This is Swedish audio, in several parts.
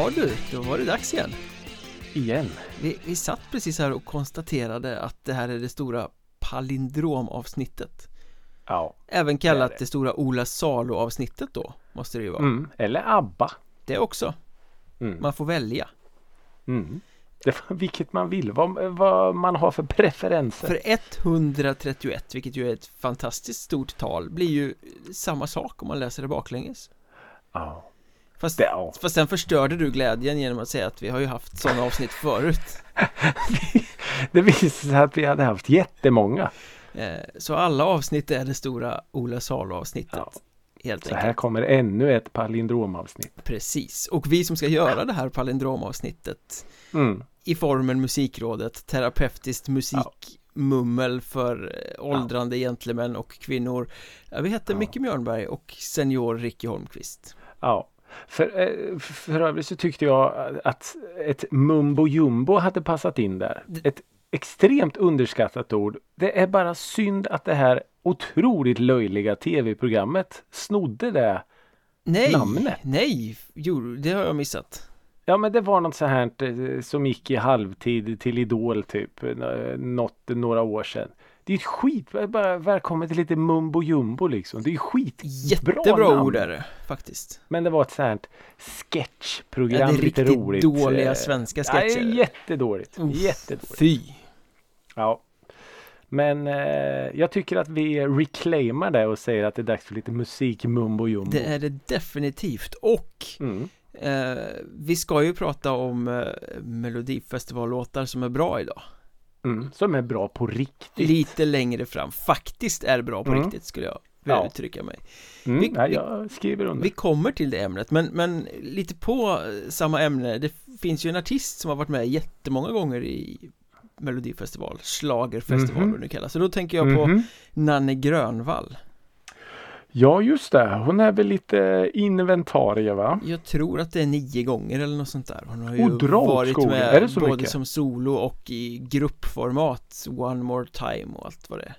Jaha du, då var det dags igen. Igen. Vi, vi satt precis här och konstaterade att det här är det stora palindromavsnittet. Ja. Även kallat det det, det. stora Ola Salo-avsnittet då, måste det ju vara. Mm. Eller ABBA. Det också. Mm. Man får välja. Mm. Det vilket man vill, vad, vad man har för preferenser. För 131, vilket ju är ett fantastiskt stort tal, blir ju samma sak om man läser det baklänges. Ja. Fast, Det, ja. fast sen förstörde du glädjen genom att säga att vi har ju haft sådana avsnitt förut. det visade sig att vi hade haft jättemånga. Eh, Så alla avsnitt är det stora Ola Salo-avsnittet. Ja. Helt Så här enkelt. kommer ännu ett palindromavsnitt. Precis. Och vi som ska göra det här palindromavsnittet Mm. i formen Musikrådet, terapeutiskt musikmummel för eh, åldrande gentlemän och kvinnor. Ja, vi heter Ja. Micke Mjörnberg och senior Ricky Holmqvist. Ja. För, eh, för övrigt så tyckte jag att ett mumbo jumbo hade passat in där. Ett extremt underskattat ord. Det är bara synd att det här otroligt löjliga tv-programmet snodde det. Nej, Namnet. nej, jo, det har jag missat. Ja men det var något så här eh, som gick i halvtid till Idol typ. eh, Något, några år sedan. Det är ett skit, bara välkommen till lite mumbo jumbo liksom. Det är skit. Jättebra namn. ord är det faktiskt. Men det var ett så här sketchprogram, Ja, det är lite riktigt roligt. dåliga Eh, svenska Ja, sketcher. jättedåligt. Uff, Jättedåligt. Fy! Ja. Men eh, jag tycker att vi reclaimar det och säger att det är dags för lite musik mumbo jumbo. Det är det definitivt. Och Mm. eh, vi ska ju prata om eh, Melodifestivallåtar som är bra idag. Mm. Som är bra på riktigt. Lite längre fram. Faktiskt är bra på Mm. riktigt skulle jag vilja Ja. uttrycka mig. Mm. vi- vi- jag skriver under. Vi kommer till det ämnet men, men lite på eh, samma ämne Det finns ju en artist som har varit med jättemånga gånger i Melodifestival, Schlagerfestival Mhm. vad det nu kallas. Så då tänker jag på Mhm. Nanne Grönvall. Ja just det, hon är väl lite inventarie va? Jag tror att det är nio gånger eller något sånt där. Hon har ju dra varit med Är det så både mycket? som solo och i gruppformat, One More Time och allt vad det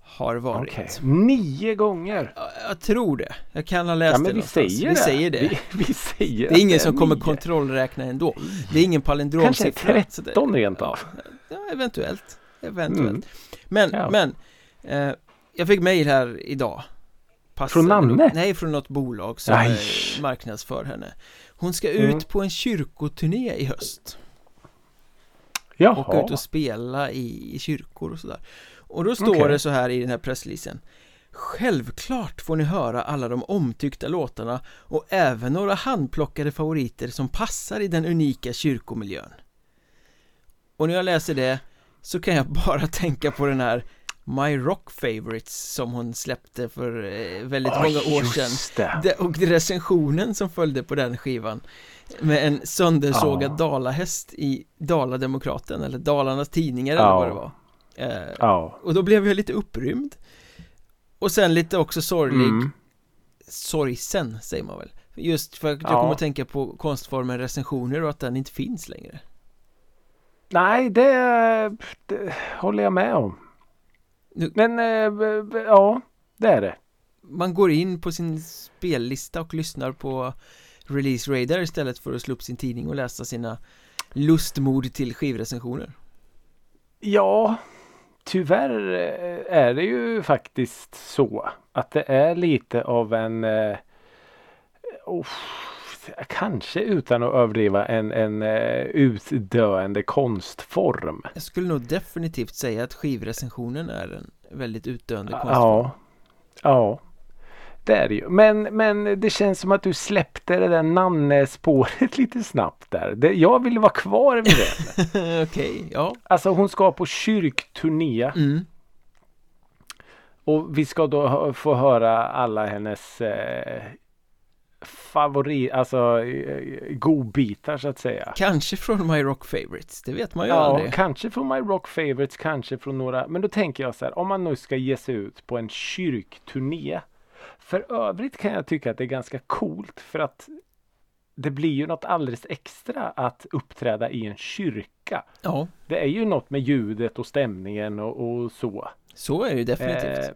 har varit. Okej, nio gånger! Ja, Jag tror det. Jag kan ha läst Ja det men vi någonstans. säger vi det! säger det. Vi, vi säger Det att är ingen som kommer nio. kontrollräkna ändå. Det är ingen palindromsiffra. Kanske så det- 13 rent av. Ja, ja, eventuellt. Eventuellt. Mm. Men, Ja. men. Eh, jag fick mejl här idag. Passande Från Nanne? Nej, från något bolag som Aj. marknadsför henne. Hon ska Mm. ut på en kyrkoturné i höst. Jaha. Åka ut och spela i, i kyrkor och sådär. Och då står Okej. det så här i den här pressreleasen. Självklart får ni höra alla de omtyckta låtarna och även några handplockade favoriter som passar i den unika kyrkomiljön. Och när jag läser det så kan jag bara tänka på den här My Rock Favorites som hon släppte för eh, väldigt Ja, många år sedan. det. Och recensionen som följde på den skivan Med en söndersågad Ja. dalahäst i Dalademokraten eller Dalarnas Tidningar eller Ja. vad det var eh. Och då blev jag lite upprymd Och sen lite också sorglig Mm. Sorgsen säger man väl Just för att jag Ja. kommer att tänka på konstformen recensioner och att den inte finns längre Nej, det, det håller jag med om. Men eh, ja, det är det. Man går in på sin spellista och lyssnar på Release Radar istället för att slå upp sin tidning och läsa sina lustmord till skivrecensioner Ja, tyvärr eh, är det ju faktiskt så att det är lite av en eh, oh, kanske utan att överdriva en, en eh, utdöende konstform. Jag skulle nog definitivt säga att skivrecensionen är en väldigt utdöende konstform Ja, ja. Det är det ju. Men, men det känns som att du släppte det där Nanne-spåret lite snabbt där. Det, jag vill vara kvar vid det. Okej, ja Alltså hon ska på kyrkturné mm. och vi ska då få höra alla hennes eh, favorit, alltså eh, godbitar så att säga. Kanske från My Rock Favorites, det vet man ju Ja, aldrig kanske från My Rock Favorites, kanske från några. Men då tänker jag så här, om man nu ska ge sig ut på en kyrkturné. För övrigt kan jag tycka att det är ganska coolt för att det blir ju något alldeles extra att uppträda i en kyrka. Ja, Det är ju något med ljudet och stämningen och, och så. så är det ju definitivt Eh,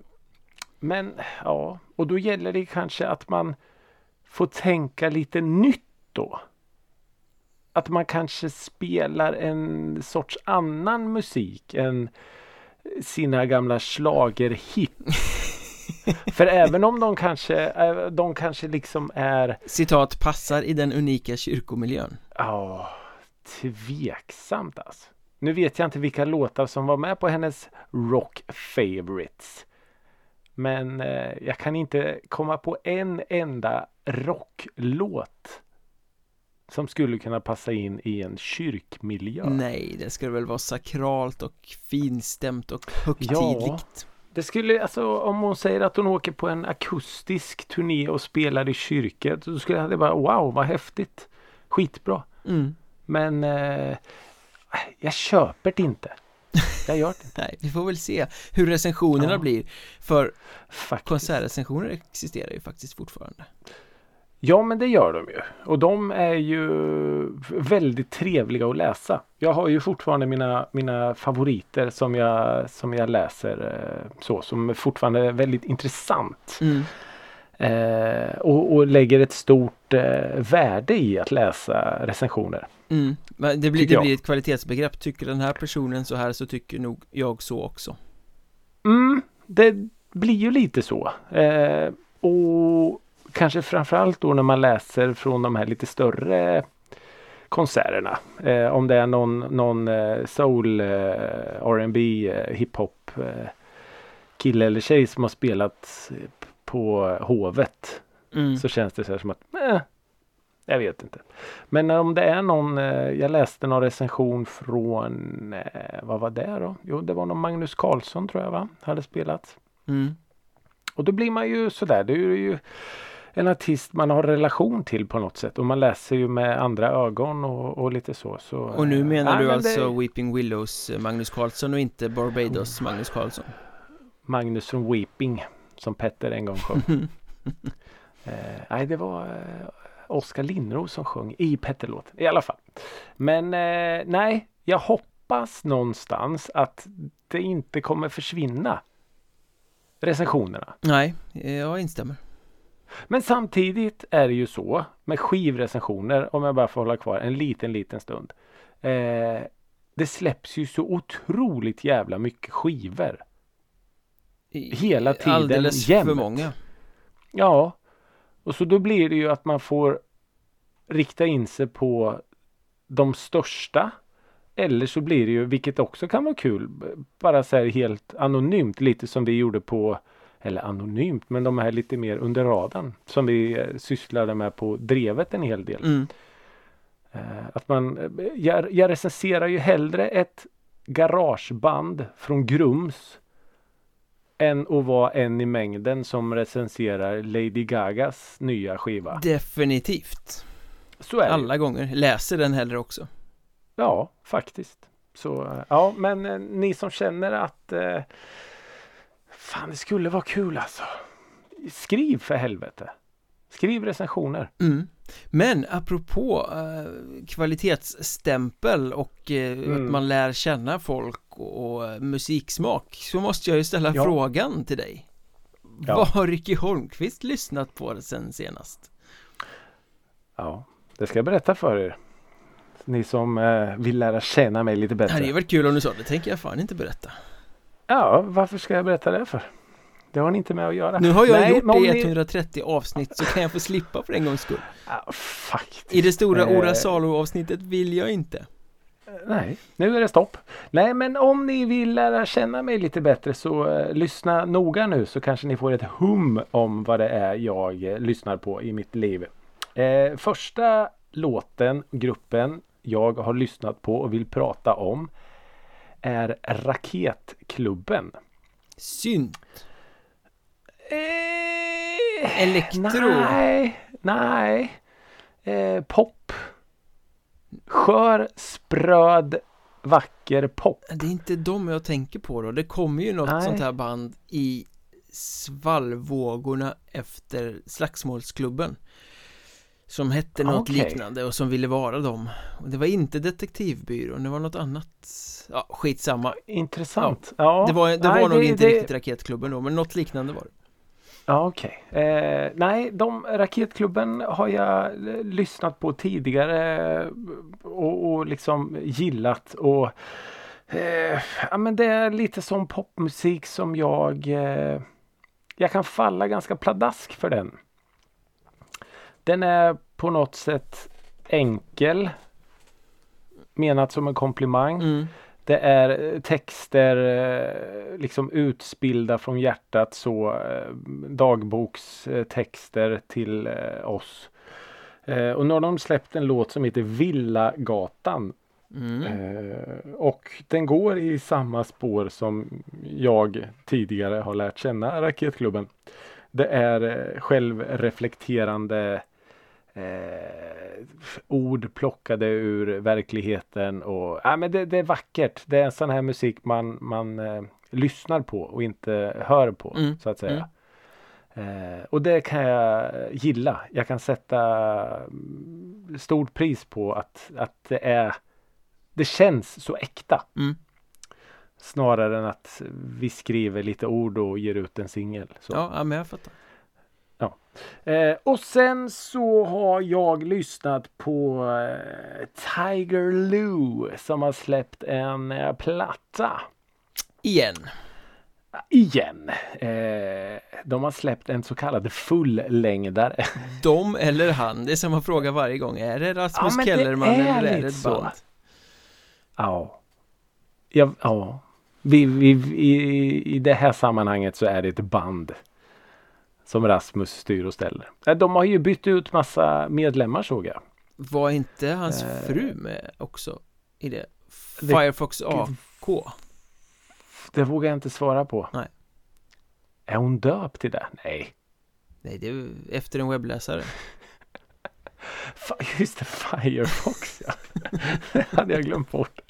men ja, och då gäller det kanske att man får tänka lite nytt då. att man kanske spelar en sorts annan musik än sina gamla schlagerhit. För även om de kanske, eh, de kanske liksom är Citat passar i den unika kyrkomiljön Ja, tveksamt alltså. Nu vet jag inte vilka låtar som var med på hennes Rock Favorites. Men eh, jag kan inte komma på en enda rocklåt som skulle kunna passa in i en kyrkmiljö. Nej, det skulle väl vara sakralt och finstämt och högtidligt ja, Det skulle, alltså om hon säger att hon åker på en akustisk turné och spelar i kyrkor Då skulle jag bara wow vad häftigt Skitbra mm. Men eh, jag köper det inte jag gör det inte. Nej, vi får väl se hur recensionerna ja. blir För faktiskt. konsertrecensioner existerar ju faktiskt fortfarande Ja men det gör de ju. Och de är ju väldigt trevliga att läsa. Jag har ju fortfarande mina, mina favoriter som jag, som jag läser eh, så som fortfarande är väldigt intressant. Mm. Eh, och, och, lägger ett stort eh, värde i att läsa recensioner. Mm. Men det blir, det blir ett kvalitetsbegrepp. Tycker den här personen så här så tycker nog jag så också. Mm, det blir ju lite så. Eh, och kanske framförallt då när man läser från de här lite större konserterna. Eh, om det är någon, någon eh, soul, eh, R&B, eh, hiphop eh, kille eller tjej som har spelat på Hovet. Mm. Så känns det så som att eh, jag vet inte. Men om det är någon, eh, jag läste någon recension från, eh, vad var det då? Jo det var någon Magnus Carlsson tror jag va, hade spelat. Mm. Och då blir man ju sådär, det är ju en artist man har relation till på något sätt och man läser ju med andra ögon och, och lite så, så Och nu menar äh, du alltså det... Weeping Willows Magnus Carlsson och inte Barbados Magnus Carlsson? Magnus från Weeping som Petter en gång sjöng. eh, nej, det var eh, Oskar Lindros som sjöng i Petter-låten i alla fall. Men eh, nej, jag hoppas någonstans att det inte kommer försvinna recensionerna. Nej, jag instämmer. Men samtidigt är det ju så med skivrecensioner, om jag bara får hålla kvar en liten, liten stund. Eh, det släpps ju så otroligt jävla mycket skivor. Hela tiden Alldeles jämt. för många. Ja. Och så då blir det ju att man får rikta in sig på de största. Eller så blir det ju, vilket också kan vara kul, bara så här helt anonymt, lite som vi gjorde på eller anonymt, men de är lite mer under radarn som vi eh, sysslade med på Drevet en hel del. Mm. Eh, att man, eh, jag, jag recenserar ju hellre ett garageband från Grums än att vara en i mängden som recenserar Lady Gagas nya skiva. Definitivt. Så är det. Alla gånger. Läser den hellre också. Ja, faktiskt. Så ja, men ni som känner att eh, Fan, det skulle vara kul alltså. Skriv för helvete. Skriv recensioner. Mm. Men apropå eh, kvalitetsstämpel och eh, mm. att man lär känna folk och, och eh, musiksmak så måste jag ju ställa ja. frågan till dig. Ja. Vad har Ricky Holmqvist lyssnat på sen senast? Ja, det ska jag berätta för er. Ni som eh, vill lära känna mig lite bättre. Det hade varit kul om du sa det, tänker jag fan inte berätta. Ja, varför ska jag berätta det för? Det har ni inte med att göra. Nu har jag Nej, gjort det i 130 ni... avsnitt så kan jag få slippa för en gångs skull. Ja, faktiskt. I det stora eh... Ora Salo avsnittet vill jag inte. Nej, nu är det stopp. Nej, men om ni vill lära känna mig lite bättre så uh, lyssna noga nu så kanske ni får ett hum om vad det är jag uh, lyssnar på i mitt liv. Uh, första låten, gruppen jag har lyssnat på och vill prata om är Raketklubben. Synt? Eh, Elektro? Nej, nej. Eh, pop. Skör, spröd, vacker pop. Det är inte de jag tänker på då. Det kommer ju något nej. sånt här band i svallvågorna efter Slagsmålsklubben. Som hette något okay. liknande och som ville vara dem och Det var inte detektivbyrån, det var något annat Ja, skitsamma Intressant ja. Det var, det Nej, var nog det, inte det... riktigt Raketklubben då, men något liknande var det Ja, okej. Okay. Eh, nej, de, Raketklubben har jag lyssnat på tidigare och, och liksom gillat och eh, ja, men det är lite som popmusik som jag eh, jag kan falla ganska pladask för den. Den är på något sätt enkel. Menat som en komplimang. Mm. Det är eh, texter eh, liksom utspilda från hjärtat så eh, dagbokstexter till oss. Och nu har de släppt en låt som heter Villagatan. Mm. och den går i samma spår som jag tidigare har lärt känna Raketklubben. Det är självreflekterande eh, ord plockade ur verkligheten och ja, men det, det, är vackert. Det är en sån här musik man, man eh, lyssnar på och inte hör på mm. så att säga. Mm. Eh, och det kan jag gilla. Jag kan sätta stort pris på att, att det är det känns så äkta. Mm. Snarare än att vi skriver lite ord och ger ut en singel. Ja, men jag fattar. Eh, och sen så har jag lyssnat på eh, Tiger Lou som har släppt en eh, platta. Igen. Igen. Eh, de har släppt en så kallad fullängdare. De eller han? Det är som man frågar varje gång. Är det Rasmus ja, Kellerman det eller är det ett band? Ja. Ja. ja. Vi, vi, i, I det här sammanhanget så är det ett band som Rasmus styr och ställer. De har ju bytt ut massa medlemmar såg jag. Var inte hans eh, fru med också i det? Firefox AK? Det vågar jag inte svara på. Nej. Är hon döpt till det? Nej. Nej, det är efter en webbläsare. Just det, Firefox ja. det hade jag glömt bort.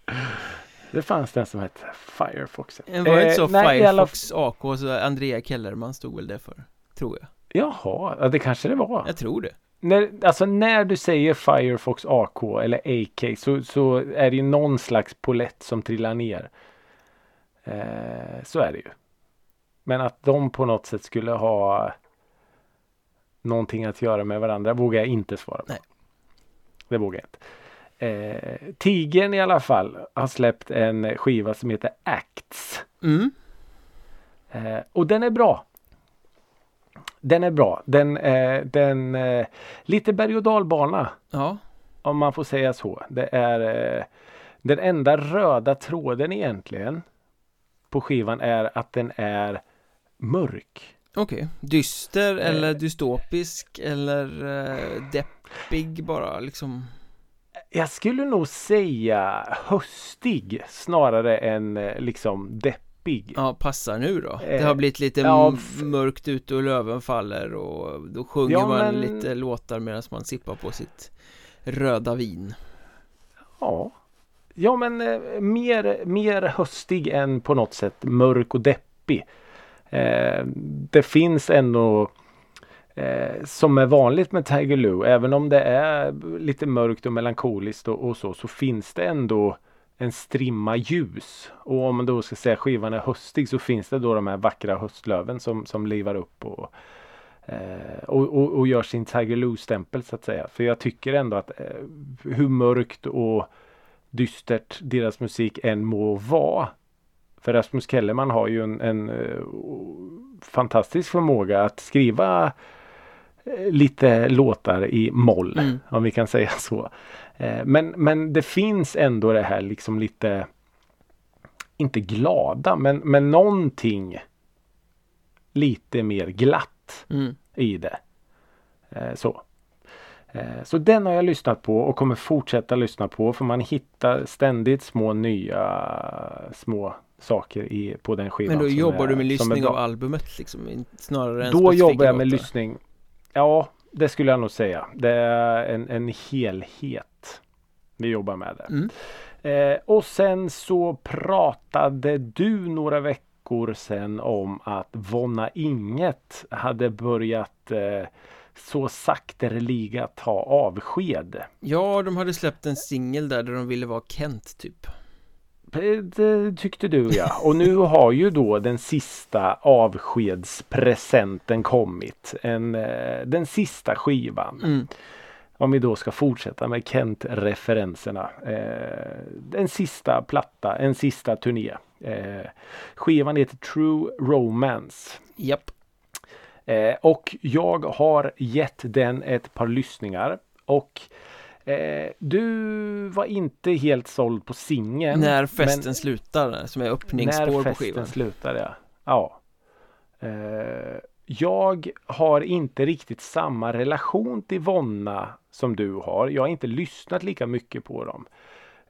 Det fanns den som hette Firefox. Var det inte så eh, Firefox alla... AK så Andrea Kellerman stod väl det för? Tror jag. Jaha, ja, det kanske det var. Jag tror det. När, alltså när du säger Firefox AK eller AK så, så är det ju någon slags polett som trillar ner. Eh, så är det ju. Men att de på något sätt skulle ha någonting att göra med varandra vågar jag inte svara på. Nej. Det vågar jag inte. Eh, Tigern i alla fall har släppt en skiva som heter Acts. Mm. Eh, och den är bra. Den är bra. Den, eh, den eh, lite berg och dalbana. Ja. Om man får säga så. Det är eh, den enda röda tråden egentligen på skivan är att den är mörk. Okej, okay. dyster eh. eller dystopisk eller eh, deppig bara liksom? Jag skulle nog säga höstig snarare än eh, liksom deppig deppig. Ja, passar nu då? Det har blivit lite ja, mörkt ute och löven faller och då sjunger ja, man men... lite låtar medan man sippar på sitt röda vin. Ja. Ja men eh, mer, mer höstig än på något sätt mörk och deppig. Eh, Det finns ändå eh, som är vanligt med Tiger Lou även om det är lite mörkt och melankoliskt och, och så så finns det ändå en strimma ljus. Och om man då ska säga skivan är höstig så finns det då de här vackra höstlöven som, som livar upp och, eh, och, och, och, gör sin Tiger Lou-stämpel så att säga. För jag tycker ändå att eh, hur mörkt och dystert deras musik än må vara. För Rasmus Kellerman har ju en, en uh, fantastisk förmåga att skriva uh, lite låtar i moll. Mm. Om vi kan säga så. Eh, men, men det finns ändå det här liksom lite inte glada men, men någonting lite mer glatt mm. i det. Eh, så. Eh, så den har jag lyssnat på och kommer fortsätta lyssna på för man hittar ständigt små nya små saker i, på den skivan. Men då jobbar är, du med lyssning av albumet liksom? Snarare än Då jobbar jag med låtar. lyssning. Ja, det skulle jag nog säga. Det är en, en helhet vi jobbar med det. Mm. Eh, och sen så pratade du några veckor sedan om att Vonna Inget hade börjat eh, så sakteliga ta avsked. Ja, de hade släppt en singel där, där de ville vara Kent typ. det tyckte du ja. Och nu har ju då den sista avskedspresenten kommit. En, eh, den sista skivan. Mm. Om vi då ska fortsätta med Kent-referenserna. Eh, en sista platta, en sista turné. Eh, skivan heter True Romance. Japp. Eh, och jag har gett den ett par lyssningar. Och eh, du var inte helt såld på singeln. När festen slutar, som är öppningsspår när på festen skivan. slutar ja. ja. Jag har inte riktigt samma relation till Vonna som du har. Jag har inte lyssnat lika mycket på dem.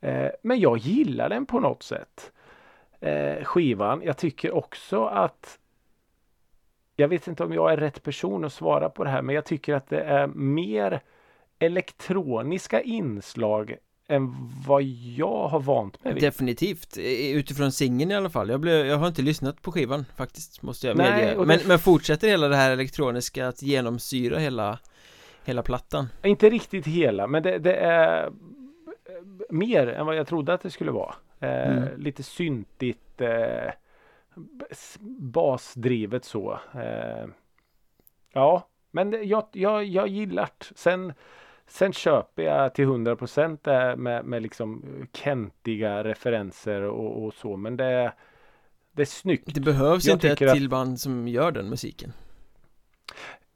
Eh, men jag gillar den på något sätt. Eh, skivan. Jag tycker också att jag vet inte om jag är rätt person att svara på det här men jag tycker att det är mer elektroniska inslag än vad jag har vant mig vid. Definitivt, utifrån singeln i alla fall jag, blev, jag har inte lyssnat på skivan faktiskt, måste jag Nej, medge men, det- men fortsätter hela det här elektroniska att genomsyra hela Hela plattan Inte riktigt hela men det, det är eh, mer än vad jag trodde att det skulle vara. Eh, Mm. Lite syntigt eh, bas- basdrivet så. Eh, ja, men jag, jag, jag gillar. Sen, sen köper jag till 100% det med, med liksom kentiga referenser och, och så men det, det är snyggt. Det behövs Jag inte ett till band som gör den musiken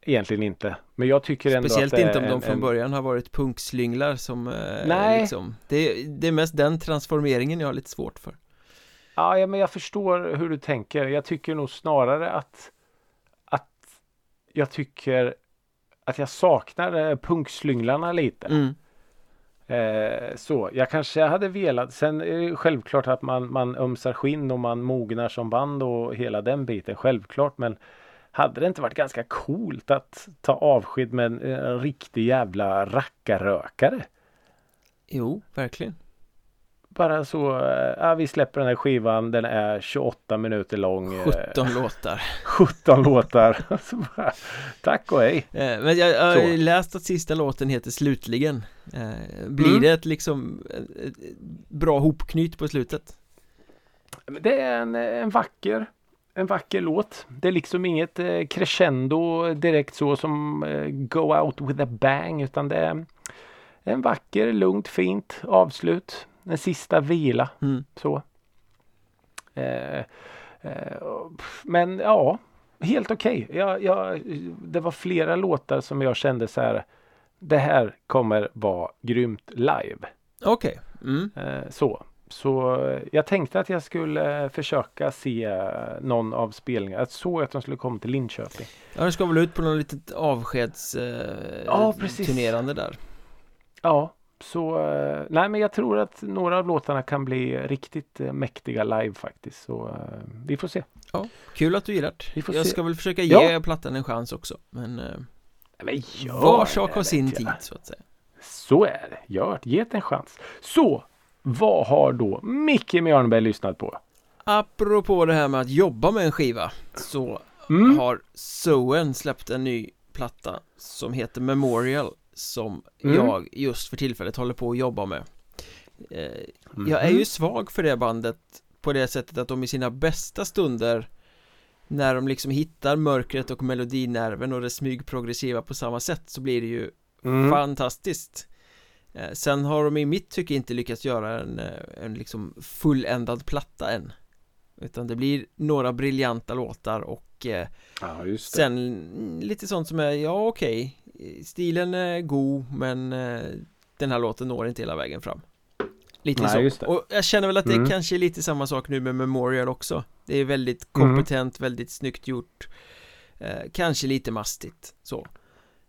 Egentligen inte. Men jag tycker ändå Speciellt att inte om är de en, från en, början har varit punkslynglar som eh, Nej. liksom det, det är mest den transformeringen jag har lite svårt för Ja, ja, men jag förstår hur du tänker. Jag tycker nog snarare att att jag tycker att jag saknar eh, punkslynglarna lite. mm. Eh, så jag kanske hade velat. Sen är det självklart att man, man ömsar skinn och man mognar som band och hela den biten. Självklart. Men hade det inte varit ganska coolt att ta avsked med en, en riktig jävla rackarrökare? Jo, verkligen Bara så, eh, ja, vi släpper den här skivan. Den är 28 minuter lång. eh, 17 låtar 17 låtar. Så bara, Tack och hej. Eh, Men jag, jag har läst att sista låten heter Slutligen eh, Blir Mm. det ett liksom ett, bra hopknyt på slutet? Det är en, en vacker en vacker låt. Det är liksom inget eh, crescendo direkt så som eh, Go Out With A Bang utan det är en vacker, lugnt, fint avslut. En sista vila. Mm. Så. Eh, eh, men ja, helt okej. Jag, jag, det var flera låtar som jag kände så här. Det här kommer vara grymt live. Okej, mm. Eh, så. Så eh, jag tänkte att jag skulle eh, försöka se eh, någon av spelningarna. Jag såg att de skulle komma till Linköping. Ja, det ska väl ut på något litet avskeds eh, Ja, där Ja, så eh, nej men jag tror att några av låtarna kan bli riktigt eh, mäktiga live faktiskt. Så eh, vi får se. Kul att du gillar det Vi får Jag se. ska väl försöka Ja. ge plattan en chans också Men Men gör var sak har sin tid jag. så att säga Så är det. Gör det. Ge det en chans. Så, vad har då Micke Mjörnberg lyssnat på? Apropå det här med att jobba med en skiva Så Mm. har Soen släppt en ny platta som heter Memorial Som Mm. jag just för tillfället håller på att jobba med Mhm. Jag är ju svag för det bandet på det sättet att de i sina bästa stunder När de liksom hittar mörkret och melodinerven och det smygprogressiva på samma sätt så blir det ju Mm. fantastiskt eh, Sen har de i mitt tycke inte lyckats göra en, eh, en liksom fulländad platta än Utan det blir några briljanta låtar och eh, Ja. Sen mm, lite sånt som är, ja okej Stilen är god men eh, Den här låten når inte hela vägen fram. Lite Nej, så, och jag känner väl att det Mm. kanske är lite samma sak nu med Memorial också. Det är väldigt kompetent, väldigt snyggt gjort eh, Kanske lite mastigt så.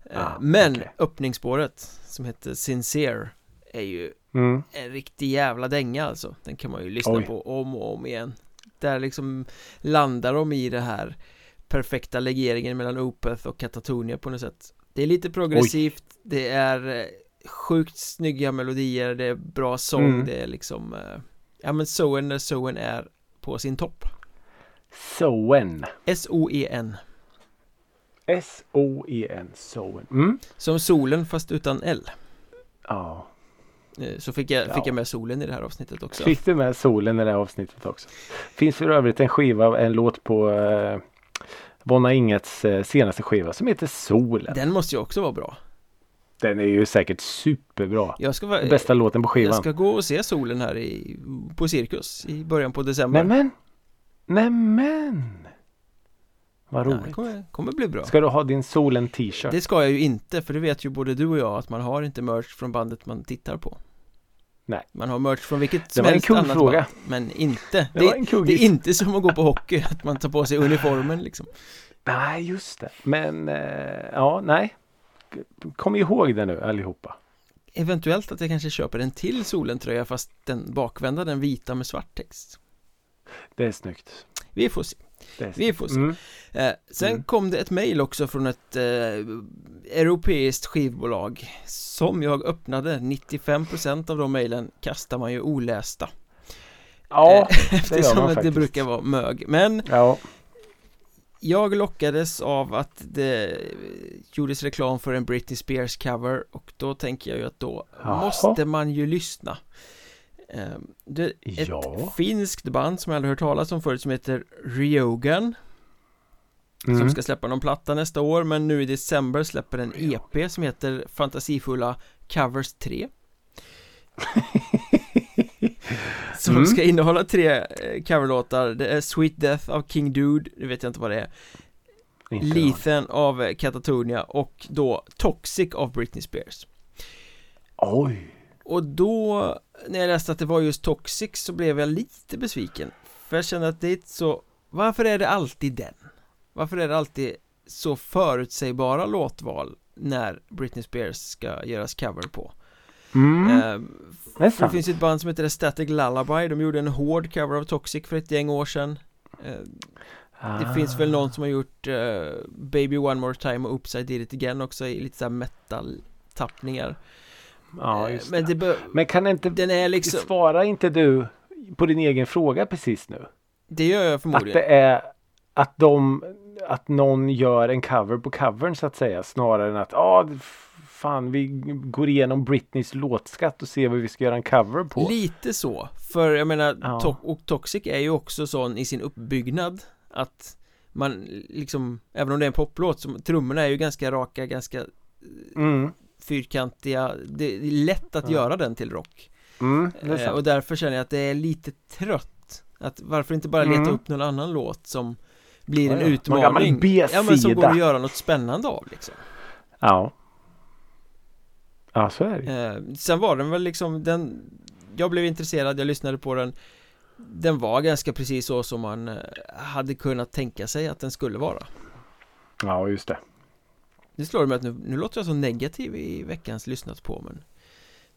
Eh, Ah, Men okej. öppningsspåret som heter Sincere Är ju Mm. en riktig jävla dänga alltså. Den kan man ju lyssna Oj. på om och om igen. Där liksom landar de i det här Perfekta legeringen mellan Opeth och Katatonia på något sätt Det är lite progressivt Det är eh, sjukt snygga melodier Det är bra sång Mm. Det är liksom eh, Ja men Soen när Soen är på sin topp Soen. S-O-E-N S-O-E-N. Soen. Mm. Som solen fast utan L Ja. Eh, Så fick jag, Ja. fick jag med solen i det här avsnittet också Fick du med solen i det här avsnittet också? Finns för övrigt en skiva, en låt på Vonna Ingets eh, senaste skiva som heter Solen. Den måste ju också vara bra Den är ju säkert superbra. Jag ska, vara- bästa låten på jag skivan. ska gå och se solen här i, på Cirkus i början på december Nämen! Nämen! Vad roligt. Det kommer, kommer bli bra Ska du ha din Solen t-shirt? Det ska jag ju inte, för det vet ju både du och jag att man har inte merch från bandet man tittar på Nej. Man har merch från vilket som helst kul annat fråga. band Men inte Det det, en det är inte som att gå på hockey, att man tar på sig uniformen liksom Nej, just det. Men eh, ja, nej. Kom ihåg det nu allihopa. Eventuellt att jag kanske köper en till solentröja fast den bakvända, den vita med svart text Det är snyggt. Vi får se Vi får se. Mm. eh, Sen Mm. kom det ett mejl också från ett eh, europeiskt skivbolag Som jag öppnade 95% av de mejlen kastar man ju olästa Ja, Eh, det Eftersom man att det brukar vara mög Men Ja, jag lockades av att det gjordes reklam för en Britney Spears cover och då tänker jag ju att då Jaha. måste man ju lyssna Det är ett Ja. finskt band som jag aldrig hört talas om förut som heter Ryogan mm. Som ska släppa någon platta nästa år men nu i december släpper en EP som heter Fantasifulla Covers 3 Som Mm. ska innehålla tre eh, coverlåtar Det är Sweet Death av King Dude, det vet jag inte vad det är Inte en aning. Lethan av Katatonia och då Toxic av Britney Spears Oj. Och då när jag läste att det var just Toxic så blev jag lite besviken För jag känner att det är så Varför är det alltid den? Varför är det alltid så förutsägbara låtval när Britney Spears ska göras cover på? Mm. Ehm, det det finns ett band som heter Static Lullaby De gjorde en hård cover av Toxic för ett gäng år sedan Det Ah. finns väl någon som har gjort eh, Baby One More Time och Upside Did It Again också i lite såhär metal-tappningar Ja, Eh, just Men det. det Men kan inte... den är liksom, Svarar inte du på din egen fråga precis nu? det gör jag Att förmodligen det är att de att någon gör en cover på covern så att säga snarare än att ja fan vi går igenom Britneys låtskatt och ser vad vi ska göra en cover på. Lite så, för jag menar, Ja. to- och Toxic är ju också sån i sin uppbyggnad Att man liksom, även om det är en poplåt, så trummorna är ju ganska raka, ganska Mm, fyrkantiga Det är lätt att Ja. göra den till rock mm, eh. Och därför känner jag att det är lite trött Att varför inte bara leta Mm. upp någon annan låt som blir en Ja, utmaning. Ja men som går att göra något spännande av liksom Ja. Ja, så är det. Eh, sen var den väl liksom den Jag blev intresserad, jag lyssnade på den Den var ganska precis så som man eh, hade kunnat tänka sig att den skulle vara Ja, just det. Det slår mig att nu, nu låter jag så negativ i veckans lyssnat på men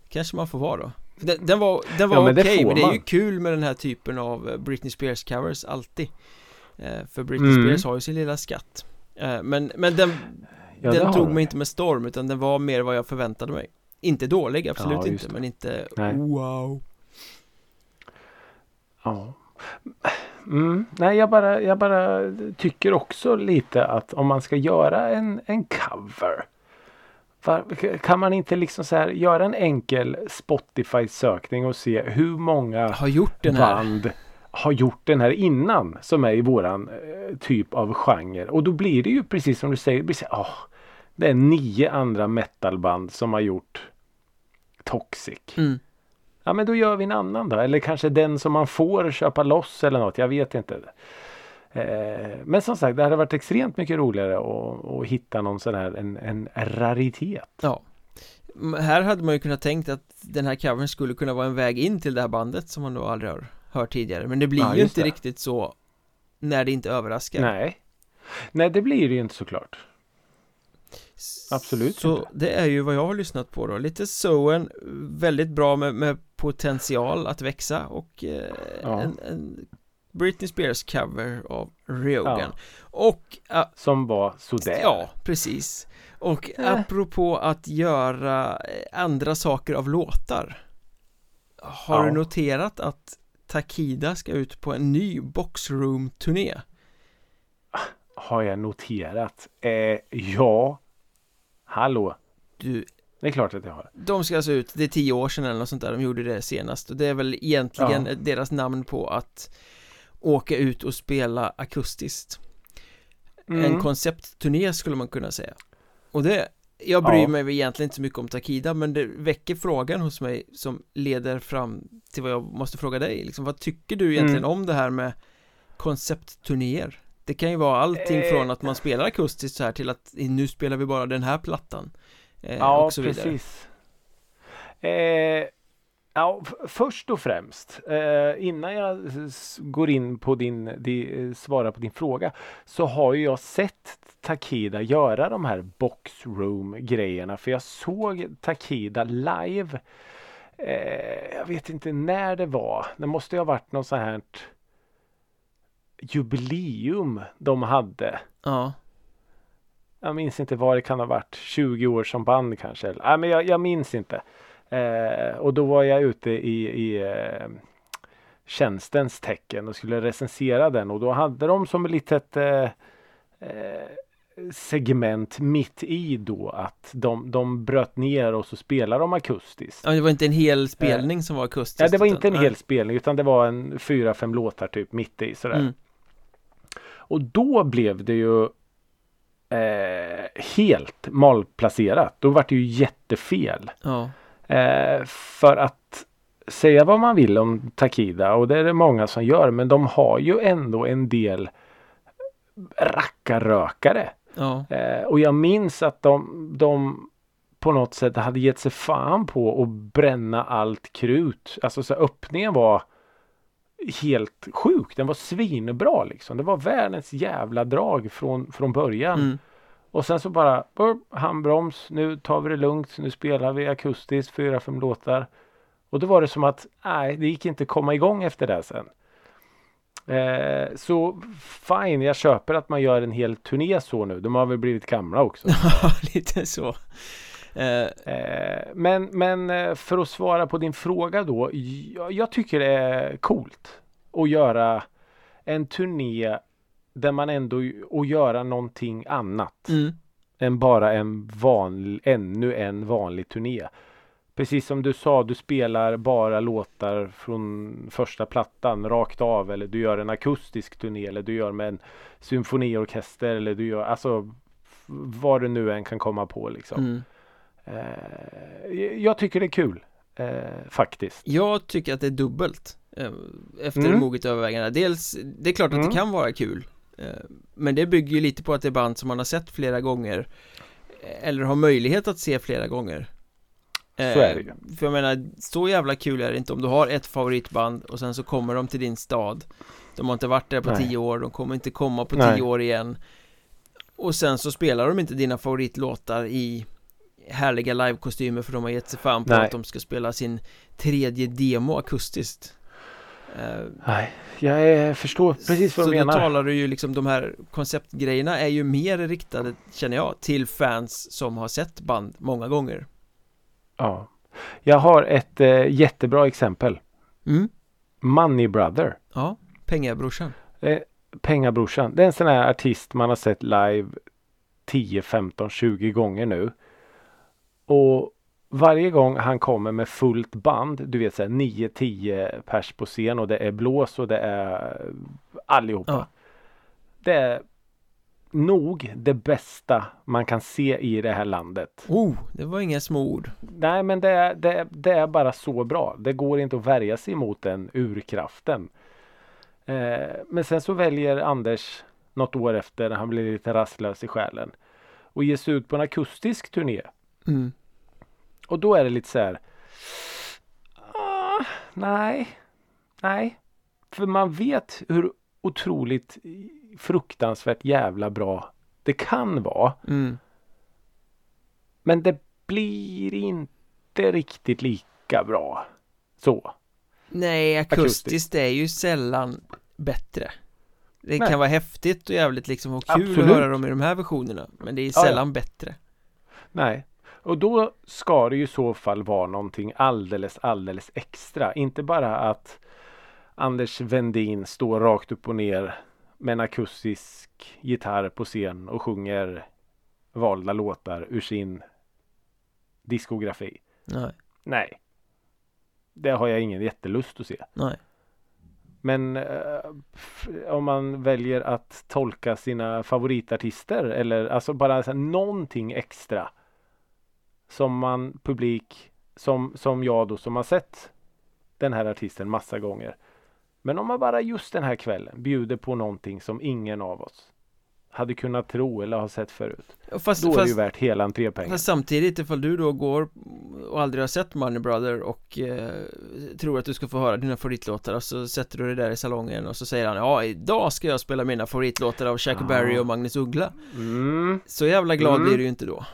Kanske man får vara då Den, den var, den var Ja, det okej får men det är ju kul med den här typen av eh, Britney Spears covers alltid eh, För Britney Mm. Spears har ju sin lilla skatt eh, Men, men den, Ja, det den tog mig inte med storm utan den var mer vad jag förväntade mig Inte dålig, absolut Ja, inte det. men inte Nej. wow Ja. Mm, nej, jag bara, jag bara tycker också lite att om man ska göra en, en cover. Var, kan man inte liksom så här göra en enkel Spotify-sökning och se hur många Har gjort den här band har gjort den här innan som är i våran eh, typ av genre. Och då blir det ju precis som du säger. Det, blir så, här, åh, det är nio andra metalband som har gjort Toxic. mm. Ja men då gör vi en annan då. Eller kanske den som man får köpa loss eller något. Jag vet inte. Eh, men som sagt det hade varit extremt mycket roligare att, att hitta någon sån här en, en raritet. Ja Här hade man ju kunnat tänkt att den här covern skulle kunna vara en väg in till det här bandet som man då aldrig har hört tidigare Men det blir Ja, ju inte det. riktigt så när det inte överraskar Nej. Nej det blir det ju inte såklart. Absolut Så inte. det är ju vad jag har lyssnat på då Lite Soen, väldigt bra med, med potential att växa och eh, Ja. en, en Britney Spears cover av Ryogan Ja. Och ah, Som var sådär. Ja, precis Och Eh. apropå att göra eh, andra saker av låtar Har Ja. du noterat att Takida ska ut på en ny Boxroom-turné? Har jag noterat. Eh, ja. Hallå. Du, det är klart att jag har. De ska alltså ut, det är tio år sedan eller något sånt där de gjorde det senast och det är väl egentligen Ja. deras namn på att åka ut och spela akustiskt En Mm. konceptturné skulle man kunna säga Och det, jag bryr Ja. mig egentligen inte så mycket om Takida men det väcker frågan hos mig som leder fram till vad jag måste fråga dig liksom, Vad tycker du egentligen Mm. om det här med konceptturnéer? Det kan ju vara allting Eh. från att man spelar akustiskt så här till att nu spelar vi bara den här plattan eh, Ja, och så vidare. precis. Eh, ja, först och främst, eh, innan jag går in på din, di, eh, svara på din fråga, så har ju jag sett Takida göra de här boxroom grejerna, för jag såg Takida live. Eh, jag vet inte när det var. Det måste ju ha varit något så här jubileum de hade. Ja, Jag minns inte vad det kan ha varit. 20 år som band kanske. Nej, men jag, jag minns inte. Eh, och då var jag ute i, i eh, tjänstens tecken och skulle recensera den och då hade de som ett litet eh, eh, segment mitt i då att de, de bröt ner och så spelade de akustiskt. ja det var inte en hel spelning som var akustisk Eh. Ja, det var utan- inte en nej. hel spelning utan det var en fyra, fem låtar typ mitt i sådär. Mm. Och då blev det ju eh, helt malplacerat. Då var det ju jättefel. Ja, Eh, för att säga vad man vill om Takida och det är det många som gör men de har ju ändå en del rackarrökare. ja, Eh, och jag minns att de, de på något sätt hade gett sig fan på att bränna allt krut. Alltså så öppningen var helt sjuk. Den var svinbra liksom. Det var världens jävla drag från, från början. mm. Och sen så bara burp, handbroms. Nu tar vi det lugnt. Nu spelar vi akustiskt fyra, fem låtar. Och då var det som att nej, det gick inte komma igång efter det sen. Eh, så fine, jag köper att man gör en hel turné så nu. De har väl blivit gamla också. ja lite så men, men eh, för att svara på din fråga då. Jag, jag tycker det är coolt att göra en turné där man ändå och göra någonting annat mm. än bara en vanlig, ännu en vanlig turné. Precis som du sa, du spelar bara låtar från första plattan rakt av eller du gör en akustisk turné eller du gör med en symfoniorkester eller du gör alltså vad du nu än kan komma på liksom. Mm. Eh, jag tycker det är kul eh, faktiskt. Jag tycker att det är dubbelt eh, Efter Mm. moget övervägande Dels, det är klart att Mm. det kan vara kul Men det bygger ju lite på att det är band som man har sett flera gånger Eller har möjlighet att se flera gånger Så är det ju. För jag menar, så jävla kul är det inte om du har ett favoritband och sen så kommer de till din stad De har inte varit där på Nej. tio år, de kommer inte komma på Nej. tio år igen Och sen så spelar de inte dina favoritlåtar i härliga livekostymer för de har gett sig fan på Nej. att de ska spela sin tredje demo akustiskt Eh, Nej, jag förstår precis vad Så du då menar. talar du ju liksom de här konceptgrejerna är ju mer riktade, känner jag, till fans som har sett band många gånger Ja. Jag har ett eh, jättebra exempel. Mm, Money Brother. ja, pengabrorsan Eh, Pengabrorsan. Det är en sån här artist man har sett live 10, 15, 20 gånger nu. Och varje gång han kommer med fullt band, du vet såhär 9-10 pers på scen och det är blås och det är allihopa. Ja. Det är nog det bästa man kan se i det här landet. Oh, det var inga små ord Nej men det är, det, det är bara så bra. Det går inte att värja sig mot den urkraften. Eh, men sen så väljer Anders något år efter när han blir lite rastlös i själen och ger sig ut på en akustisk turné. Mm. Och då är det lite så här. Ah, nej, nej. För man vet hur otroligt fruktansvärt jävla bra det kan vara. Mm. Men det blir inte riktigt lika bra. Så. Nej, akustiskt Akustiskt. är ju sällan bättre Det Nej. kan vara häftigt och jävligt liksom och kul Absolut. att höra dem i de här versionerna Men det är Ja, ja. sällan bättre Nej. Och då ska det ju i så fall vara någonting alldeles, alldeles extra. Inte bara att Anders Vendin står rakt upp och ner med en akustisk gitarr på scen och sjunger valda låtar ur sin diskografi. Nej, Nej. Det har jag ingen jättelust att se. nej. Men eh, om man väljer att tolka sina favoritartister eller alltså bara så här, någonting extra. Som man publik som, som jag då som har sett den här artisten massa gånger. Men om man bara just den här kvällen bjuder på någonting som ingen av oss hade kunnat tro eller ha sett förut. Fast, Då är det ju fast, värt hela entrépengen. fast samtidigt ifall du då går och aldrig har sett Money Brother och eh, tror att du ska få höra dina favoritlåtar och så sätter du dig där i salongen och så säger han ja idag ska jag spela mina favoritlåtar av Chuck. Berry och Magnus Uggla Mm. Så jävla glad Mm. blir du ju inte då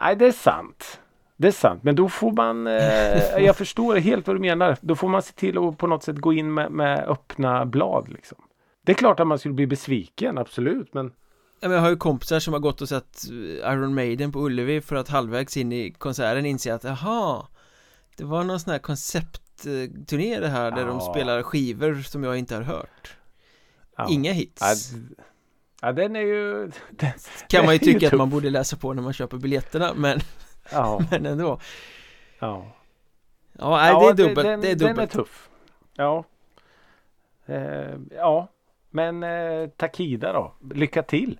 Nej, det är sant. Det är sant, men då får man, eh, jag förstår helt vad du menar. Då får man se till att på något sätt gå in med, med öppna blad liksom. Det är klart att man skulle bli besviken, absolut, men Ja, men Jag har ju kompisar som har gått och sett eh, Iron Maiden på Ullevi för att halvvägs in i konserten inse att jaha Det var någon sån här konceptturné det här där de Ja. spelar skivor som jag inte har hört ja. Inga hits Ja, ja, den är ju... Den, Kan man ju det är ju tycka att man borde läsa på när man köper biljetterna men, ja, men ändå ja. Ja, nej, ja, det är dubbelt, den, det är Den är dubbelt tuff. Ja. Eh, ja, men eh, Takida då? Lycka till!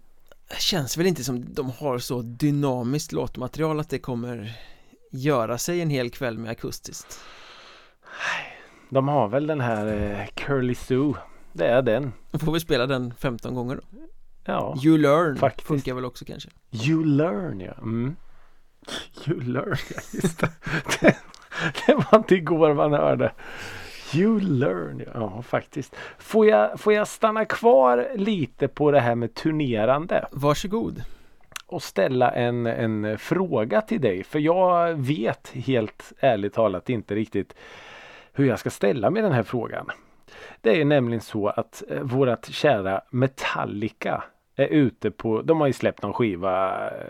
Känns väl inte som de har så dynamiskt låtmaterial att det kommer göra sig en hel kväll med akustiskt De har väl den här eh, Curly Sue. Det är den. Då får vi spela den 15 gånger då Ja. You Learn faktiskt. funkar väl också kanske You learn ja. Mm. You learn ja, just det. det. Det var inte igår man hörde. You learn ja, ja faktiskt. Får jag, får jag stanna kvar lite på det här med turnerande Varsågod och ställa en, en fråga till dig. För jag vet helt ärligt talat inte riktigt hur jag ska ställa mig den här frågan. Det är nämligen så att eh, vårat kära Metallica är ute på, de har ju släppt någon skiva eh,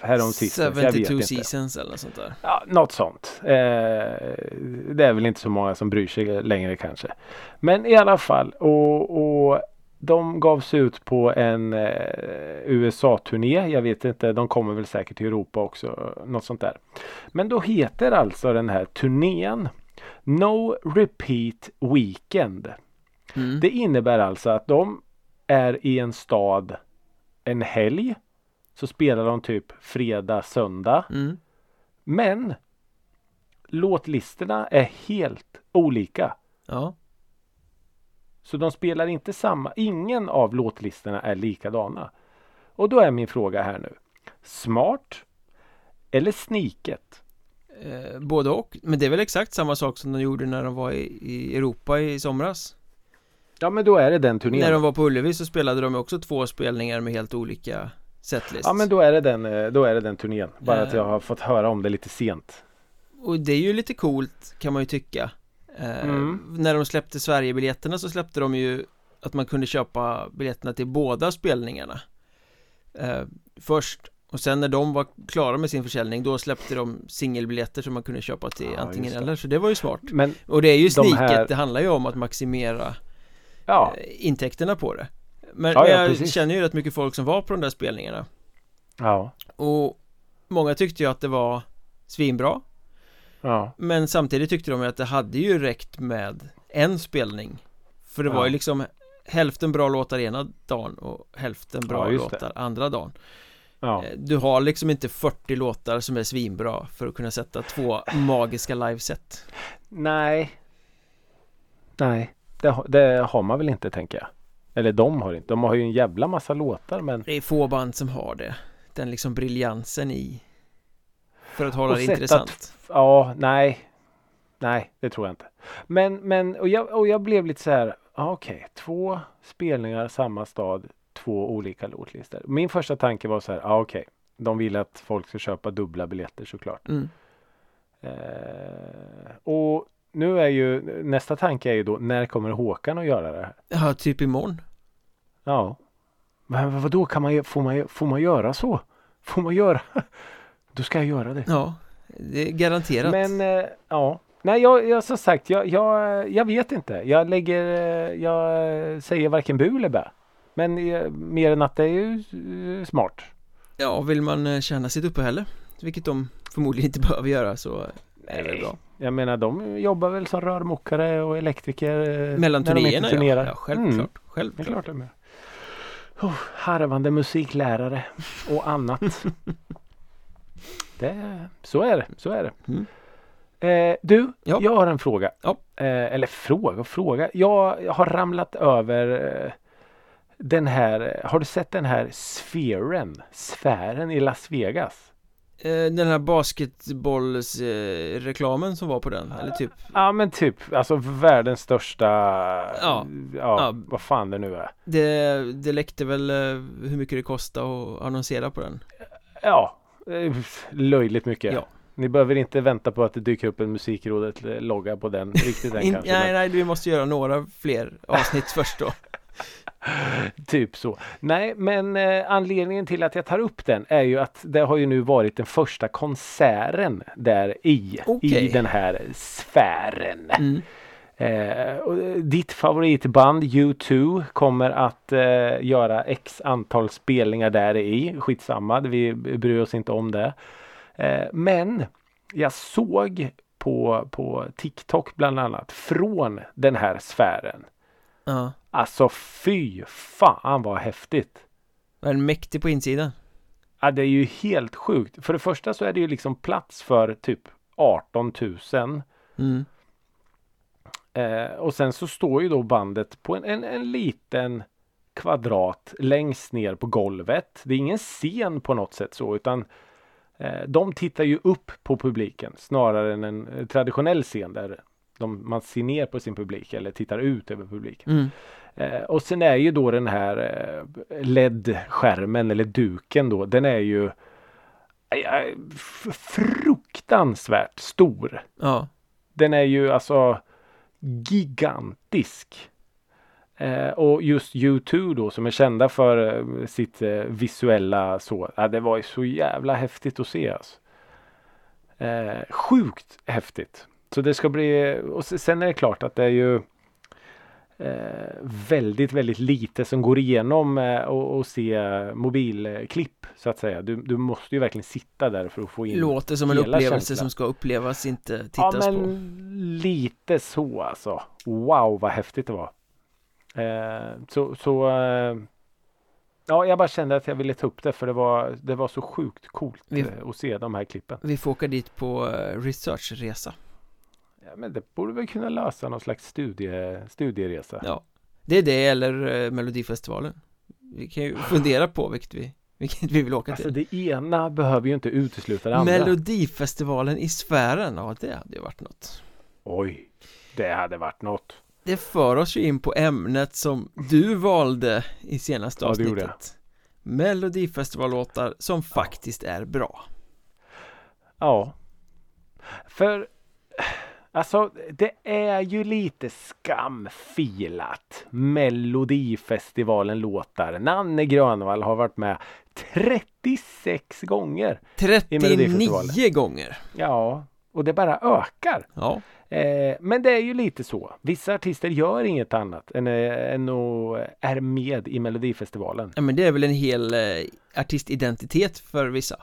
härom sistens, jag vet 72 inte. seasons eller något sånt där Ja, något sånt. Eh, det är väl inte så många som bryr sig längre kanske. Men i alla fall och, och de gav sig ut på en eh, USA-turné. Jag vet inte, de kommer väl säkert till Europa också. Något sånt där. Men då heter alltså den här turnén No Repeat Weekend. mm. Det innebär alltså att de är i en stad en helg. Så spelar de typ fredag, söndag. Mm. Men låtlistorna är helt olika. Ja, Så de spelar inte samma. Ingen av låtlistorna är likadana. Och då är min fråga här nu. Smart eller sniket? Eh, både och Men det är väl exakt samma sak som de gjorde när de var i, i Europa i somras Ja men då är det den turnén. När de var på Ullevi så spelade de också två spelningar med helt olika setlists Ja men då är det den, eh, då är det den turnén. Bara att Eh. jag har fått höra om det lite sent. Och det är ju lite coolt kan man ju tyccka eh, Mm. När de släppte Sverigebiljetterna så släppte de ju att man kunde köpa biljetterna till båda spelningarna eh, Först och sen när de var klara med sin försäljning då släppte de singelbiljetter som man kunde köpa till Ja, antingen eller. Så det var ju smart. Men Och det är ju De sniket, här- det handlar ju om att maximera ja, eh, intäkterna på det. Men, Ja, jag precis. känner ju rätt mycket folk som var på de där spelningarna. Ja, Och många tyckte ju att det var svinbra. Ja. Men samtidigt tyckte de att det hade ju räckt med en spelning. För det var ju liksom hälften bra låtar ena dagen och hälften bra låtar andra dagen ja. Eh, Du har liksom inte 40 låtar som är svinbra för att kunna sätta två magiska liveset Nej. Nej, det, har- det har man väl inte tänker jag. Eller de har inte. De har ju en jävla massa låtar men Det är få band som har det Den liksom briljansen i För att hålla Och det intressant Ja, nej. Nej, det tror jag inte. Men, men och, jag, och jag blev lite så här. ja, Okej, två spelningar samma stad, två olika låtlistor. Min första tanke var så här. Ja, okej. De vill att folk ska köpa dubbla biljetter såklart. mm. Eh, och nu är ju nästa tanke är ju då när kommer Håkan att göra det här? Ja, typ imorgon Ja. Men vad då kan man, får man, får man göra så? Får man göra? Då ska jag göra det. Ja, det är garanterat Men eh, ja. Nej, jag, jag som sagt, jag, jag, jag vet inte. Jag lägger, eh, jag säger varken bu eller bä. Men mer än att det är ju eh, smart. Ja, vill man eh, tjäna sitt uppehälle vilket de förmodligen inte behöver göra så är det bra. Jag menar de jobbar väl som rörmokare och elektriker eh, Mellan turnéerna ja. ja, självklart. Mm, det är självklart. klart de gör. Oh, harvande musiklärare och annat. det, så är det, så är det. Mm. Eh, du, Ja. jag har en fråga. Ja. Eh, eller fråga och fråga. Jag har ramlat över den här, har du sett den här sfären, sfären i Las Vegas? Eh, Den här basketbollsreklamen reklamen som var på den, eller typ Ja men typ, alltså världens största, Ja. ja, Ja. vad fan det nu är. Det, det läckte väl eh, hur mycket det kostade att annonsera på den Ja, eh, löjligt mycket. Ja. Ni behöver inte vänta på att det dyker upp en musikrådet-logga på den riktigt än kanske. Nej, nej, vi måste göra några fler avsnitt först då men Typ så. Nej, men eh, anledningen till att jag tar upp den är ju att det har ju nu varit den första konserten där i, Okej. i den här sfären. mm. Eh, eh, ditt favoritband U2 kommer att eh, göra x antal spelningar där i. Skitsamma, vi bryr oss inte om det. Eh, men jag såg på, på TikTok bland annat från den här sfären. Ja, Alltså fy fan vad häftigt! var den mäktig på insidan? Ja, det är ju helt sjukt. För det första så är det ju liksom plats för typ 18 000 Mm. Eh, och sen så står ju då bandet på en, en, en liten kvadrat längst ner på golvet. Det är ingen scen på något sätt så utan eh, de tittar ju upp på publiken snarare än en eh, traditionell scen där de, man ser ner på sin publik eller tittar ut över publiken. Mm. Eh, och sen är ju då den här eh, LED-skärmen eller duken då, den är ju eh, fruktansvärt stor. Ja, Den är ju alltså gigantisk. Eh, och just U2 då som är kända för eh, sitt eh, visuella så. Ja, det var ju så jävla häftigt att se alltså. Sjukt häftigt. Så det ska bli och sen är det klart att det är ju eh, väldigt, väldigt lite som går igenom eh, och, och se mobilklipp så att säga. Du, du måste ju verkligen sitta där för att få in låter som en upplevelse känslan. som ska upplevas, inte Ja tittas men på lite så alltså. Wow vad häftigt det var. Eh, så så eh, Ja jag bara kände att jag ville ta upp det för det var Det var så sjukt coolt Vi- eh, att se de här klippen. Vi får åka dit på researchresa Ja, men det borde väl kunna lösa någon slags studie, studieresa. Ja Det är det eller eh, Melodifestivalen Vi kan ju fundera på vilket vi, vilket vi vill åka Alltså till det ena behöver ju inte utesluta det andra. Melodifestivalen i sfären, ja det hade ju varit något Oj. Det hade varit något. Det för oss ju in på ämnet som du valde i senaste Ja, avsnittet Melodifestivallåtar som faktiskt är bra Ja. För Alltså det är ju lite skamfilat. Melodifestivalen låtar. Nanne Grönvall har varit med 36 gånger 39 Melodifestivalen. gånger. Ja Och det bara ökar. Ja, eh, Men det är ju lite så. Vissa artister gör inget annat än, eh, än att är med i Melodifestivalen. Ja men det är väl en hel eh, artistidentitet för vissa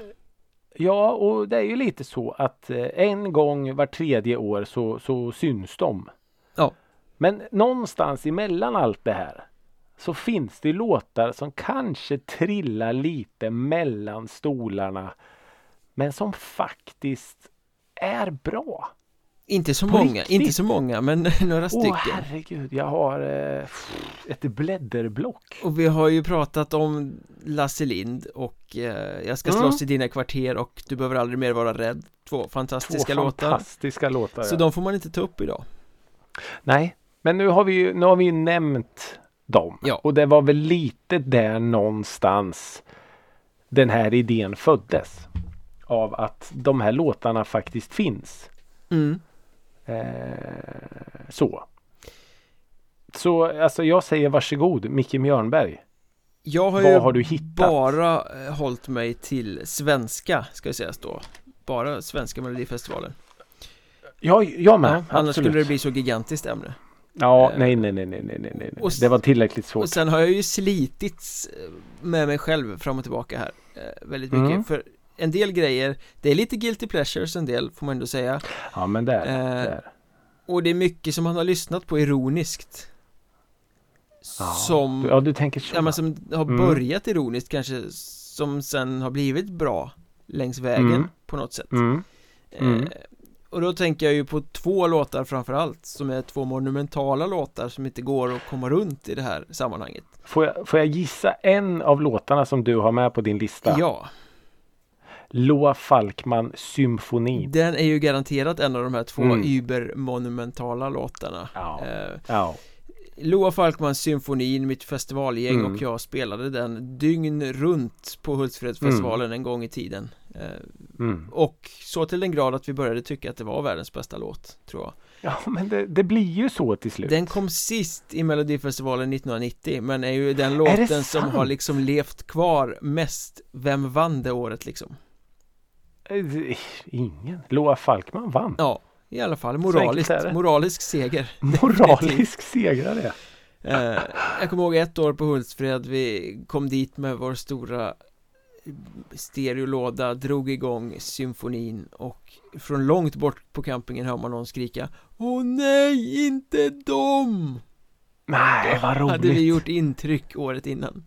Ja, och det är ju lite så att eh, en gång var tredje år så, så syns de. Ja. Men någonstans emellan allt det här så finns det låtar som kanske trillar lite mellan stolarna men som faktiskt är bra. Inte så På många, riktigt? inte så många men några Åh stycken herregud, jag har eh, ett blädderblock. Och vi har ju pratat om Lasse Lind och eh, Jag ska Mm. slåss i dina kvarter och Du behöver aldrig mer vara rädd Två fantastiska Två låtar fantastiska låtar. Så ja. de får man inte ta upp idag Nej, men nu har vi ju, nu har vi ju nämnt dem. Ja. Och det var väl lite där någonstans den här idén föddes. Av att de här låtarna faktiskt finns. mm. Eh, så. Så alltså jag säger varsågod Micke Mjörnberg. Jag har Vad ju har du hittat? bara eh, hållit mig till svenska ska jag säga då Bara svenska melodifestivalen Ja, jag med. ja, Annars skulle det bli så gigantiskt ämne Ja, Eh, nej, nej, nej, nej, nej, nej, nej. och Det var tillräckligt svårt. Och sen har jag ju slitits med mig själv fram och tillbaka här Väldigt mycket Mm. för en del grejer Det är lite guilty pleasures en del får man ändå säga Ja men det är. Eh, det är. Och det är mycket som man har lyssnat på ironiskt Ja. Som Ja du tänker så. Ja men som har Mm. börjat ironiskt kanske Som sen har blivit bra Längs vägen Mm. på något sätt Mm. Mm. eh, Och då tänker jag ju på två låtar framförallt Som är två monumentala låtar som inte går att komma runt i det här sammanhanget Får, jag, får jag gissa en av låtarna som du har med på din lista? Ja, Loa Falkman Symfoni. den är ju garanterat en av de här två Mm. übermonumentala låtarna Ja. eh, Ja. Loa Falkmans symfonin, mitt festivalgäng Mm. och jag spelade den dygn runt på Hultsfredsfestivalen en gång i tiden eh, Mm. Och så till den grad att vi började tycka att det var världens bästa låt, tror jag Ja men det, det blir ju så till slut. Den kom sist i Melodifestivalen 1990 men är ju den låten som har liksom levt kvar mest Vem vann det året liksom? Eh, Ingen. Loa Falkman vann. Ja, i alla fall moraliskt, är det. moralisk seger Moralisk segrare. eh, Jag kommer ihåg ett år på Hultsfred, vi kom dit med vår stora stereolåda, drog igång symfonin och från långt bort på campingen hör man någon skrika Åh nej, inte dem! Nej vad roligt. Hade vi gjort intryck året innan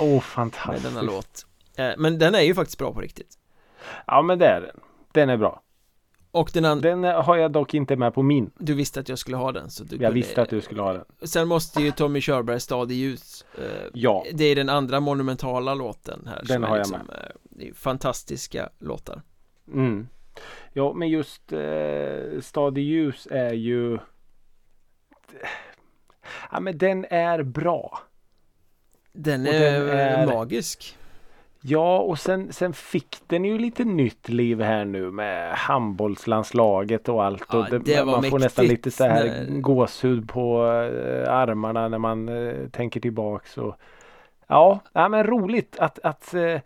Åh med fantastiskt. denna låt eh, Men den är ju faktiskt bra på riktigt Ja men det är den. Den är bra. Och den andra, Den har jag dock inte med på min. du visste att jag skulle ha den så du Jag kunde... visste att du skulle ha den. Sen måste ju Tommy Körberg Stad i ljus eh, Ja. Det är den andra monumentala låten här Den har är jag liksom, eh, fantastiska låtar Mm. Ja men just eh, Stad i ljus är ju Ja men den är bra. Den är, den är- magisk Ja och sen, sen fick den ju lite nytt liv här nu med handbollslandslaget och allt. Ja, och det var man får nästan lite så här när- gåshud på eh, armarna när man eh, tänker tillbaks. Och, ja, ja, men roligt att, att eh,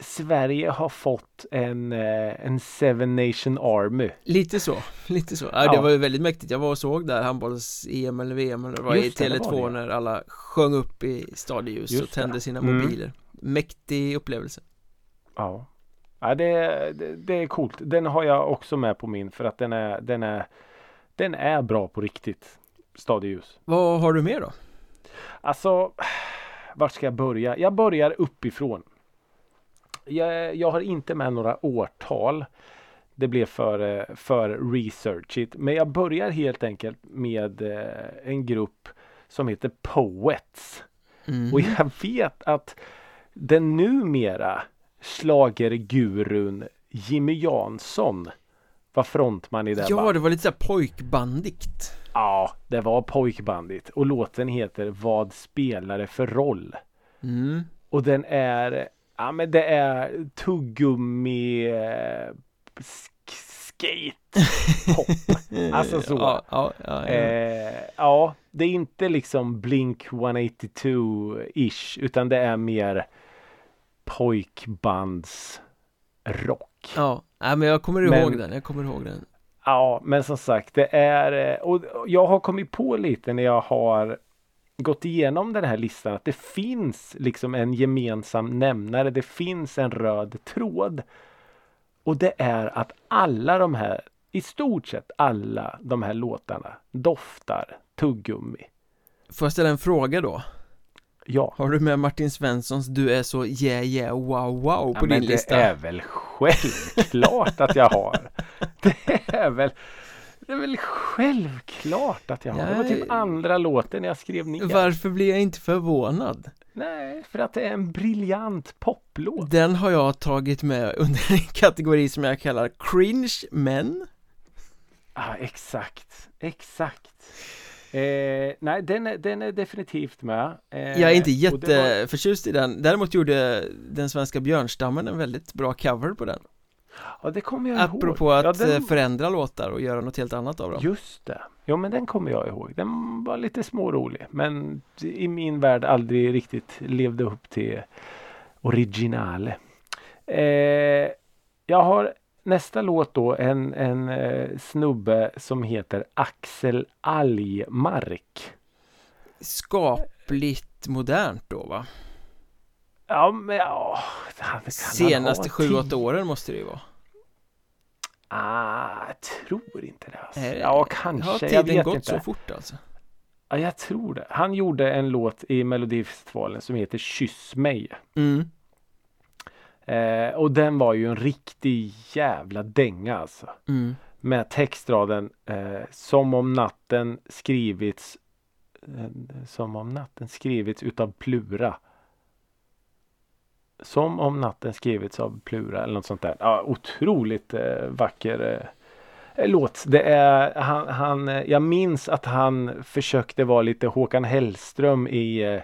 Sverige har fått en, eh, en Seven Nation Army. Lite så, lite så. Ja, Ja. det var ju väldigt mäktigt. Jag var och såg där handbolls-EM eller VM eller vad i Just det, det var Tele2 det. när alla sjöng upp i stadieljus Just och tände det. sina Mm. Mäktig upplevelse. Ja, ja det, det, det är coolt. Den har jag också med på min för att den är, den är, den är bra på riktigt. Stad i ljus. Vad har du mer då? Alltså, vart ska jag börja? Jag börjar uppifrån. Jag, jag har inte med några årtal. Det blev för, för researchigt. Men jag börjar helt enkelt med eh, en grupp som heter Poets. Mm. Och jag vet att den numera schlagergurun Jimmy Jansson var frontman i det Ja, bandet. det var lite såhär pojkbandigt. Ja, det var pojkbandigt. Och låten heter Vad spelar det för roll? Mm. Och den är, ja men det är tuggummi eh, sk- skate pop. Alltså så. Ja, ja, ja, ja. Eh, ja, det är inte liksom Blink 182-ish utan det är mer pojkbands rock. ja. Nej, men jag kommer ihåg Men- den, jag kommer ihåg den. Ja, men som sagt, det är eh, och jag har kommit på lite när jag har gått igenom den här listan att det finns liksom en gemensam nämnare. Det finns en röd tråd. Och det är att alla de här, i stort sett alla de här låtarna doftar tuggummi. Får jag ställa en fråga då? Ja, Har du med Martin Svenssons Du är så yeah yeah wow wow på ja din men det lista? är väl självklart att jag har. Det är väl det är väl självklart att jag har. Det var typ andra låten jag skrev ner. Varför blir jag inte förvånad? Nej, för att det är en briljant poplåt. Den har jag tagit med under en kategori som jag kallar cringe men Ja, exakt, exakt. Eh, nej, den är, den är definitivt med. Eh, Jag är inte det var- jätteförtjust i den Däremot gjorde den svenska björnstammen en väldigt bra cover på den Ja, det kommer jag ihåg. Apropå att ja, den, eh, förändra låtar och göra något helt annat av dem Just det. Jo, men den kommer jag ihåg. Den var lite smårolig, men i min värld aldrig riktigt levde upp till originale. Eh, jag har nästa låt då en, en eh, snubbe som heter Axel Algmark. Skapligt modernt då va? Ja, men ja. Senaste sju, åtta åren måste det ju vara. Ah, jag tror inte det. Alltså. Är det- Ja, Har kanske. Jag tiden vet gått inte. så fort alltså? Ja, jag tror det. Han gjorde en låt i Melodifestivalen som heter Kyss mig. Mm. Eh, och den var ju en riktig jävla dänga alltså. Mm. Med textraden eh, Som om natten skrivits eh, Som om natten skrivits utav Plura. Som om natten skrivits av Plura eller något sånt där. Ja, otroligt eh, vacker eh, låt. Det är han, han eh, Jag minns att han försökte vara lite Håkan Hellström i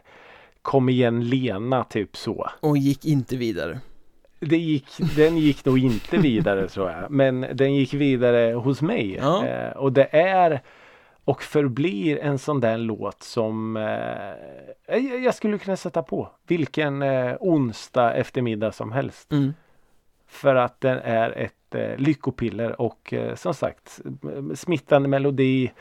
Kom igen Lena typ så. Och gick inte vidare. Det gick, den gick nog inte vidare tror jag. Men den gick vidare hos mig. Ja. Eh, och det är och förblir en sån där låt som eh, jag, skulle kunna sätta på vilken eh, onsdag eftermiddag som helst. Mm. För att den är ett eh, lyckopiller och eh, som sagt smittande melodi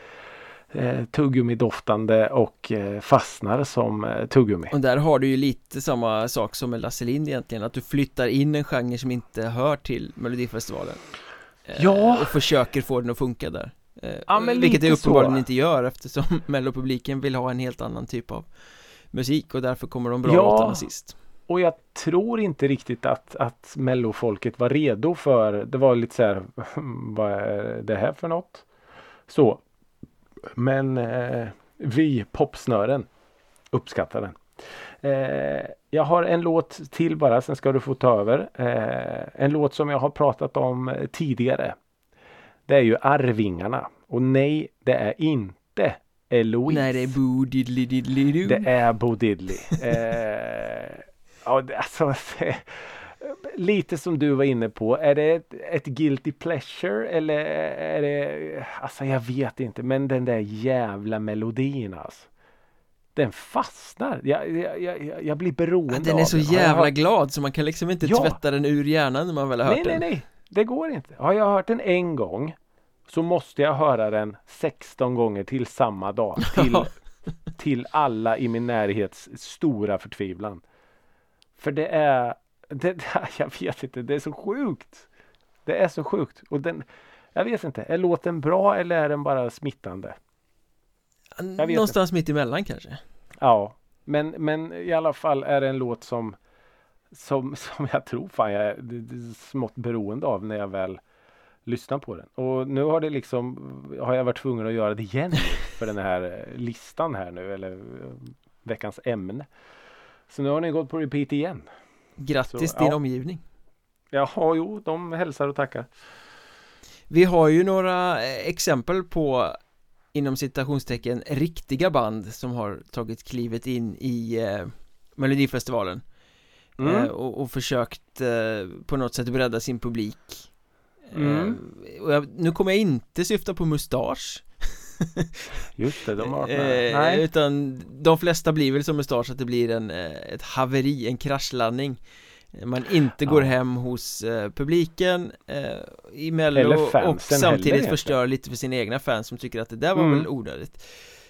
eh, tuggummi-doftande och eh, fastnar som eh, tuggummi. Och där har du ju lite samma sak som med Lasse Lind egentligen Att du flyttar in en genre som inte hör till Melodifestivalen Eh, Ja. Och försöker få den att funka där Eh, Ja, men Vilket det uppenbarligen så. inte gör eftersom mellopubliken vill ha en helt annan typ av musik och därför kommer de bra Ja. låtarna sist Och jag tror inte riktigt att, att mellofolket var redo för det var lite så här vad är det här för något? Så. Men eh, vi popsnören uppskattar den. Eh, jag har en låt till bara, sen ska du få ta över. Eh, en låt som jag har pratat om tidigare. Det är ju Arvingarna. Och nej, det är inte Eloise. Nej det är Boo Diddly Diddly Det är Bo Diddley. Eh, ja, alltså, lite som du var inne på. Är det ett, ett guilty pleasure eller är det... Alltså jag vet inte. Men den där jävla melodin alltså. Den fastnar. Jag, jag, jag, jag blir beroende ja, Den är så jävla hört- glad så man kan liksom inte Ja. tvätta den ur hjärnan när man väl har hört Nej, nej, den nej. Det går inte. Har jag hört den en gång så måste jag höra den 16 gånger till samma dag. Till, till alla i min närhets stora förtvivlan. För det är, det, jag vet inte, det är så sjukt. Det är så sjukt. Och den, jag vet inte, är låten bra eller är den bara smittande? Någonstans mitt emellan kanske Ja, men, men i alla fall är det en låt som som, som jag tror fan jag är smått beroende av när jag väl lyssnar på den. Och nu har det liksom har jag varit tvungen att göra det igen för den här eh, listan här nu eller eh, veckans ämne. Så nu har ni gått på repeat igen. Grattis Så, din ja. omgivning Jaha, jo, de hälsar och tackar. Vi har ju några eh, exempel på inom citationstecken riktiga band som har tagit klivet in i eh, Melodifestivalen Mm. eh, och, och försökt eh, på något sätt bredda sin publik Mm. eh, jag, Nu kommer jag inte syfta på mustasch Just det, de har eh, med. Nej. Utan de flesta blir väl som mustasch att det blir en, eh, ett haveri, en kraschlandning Eh, Man inte går Ja. hem hos eh, publiken eh, i Mello och samtidigt heller, förstör lite för sina egna fans som tycker att det där var Mm. väl onödigt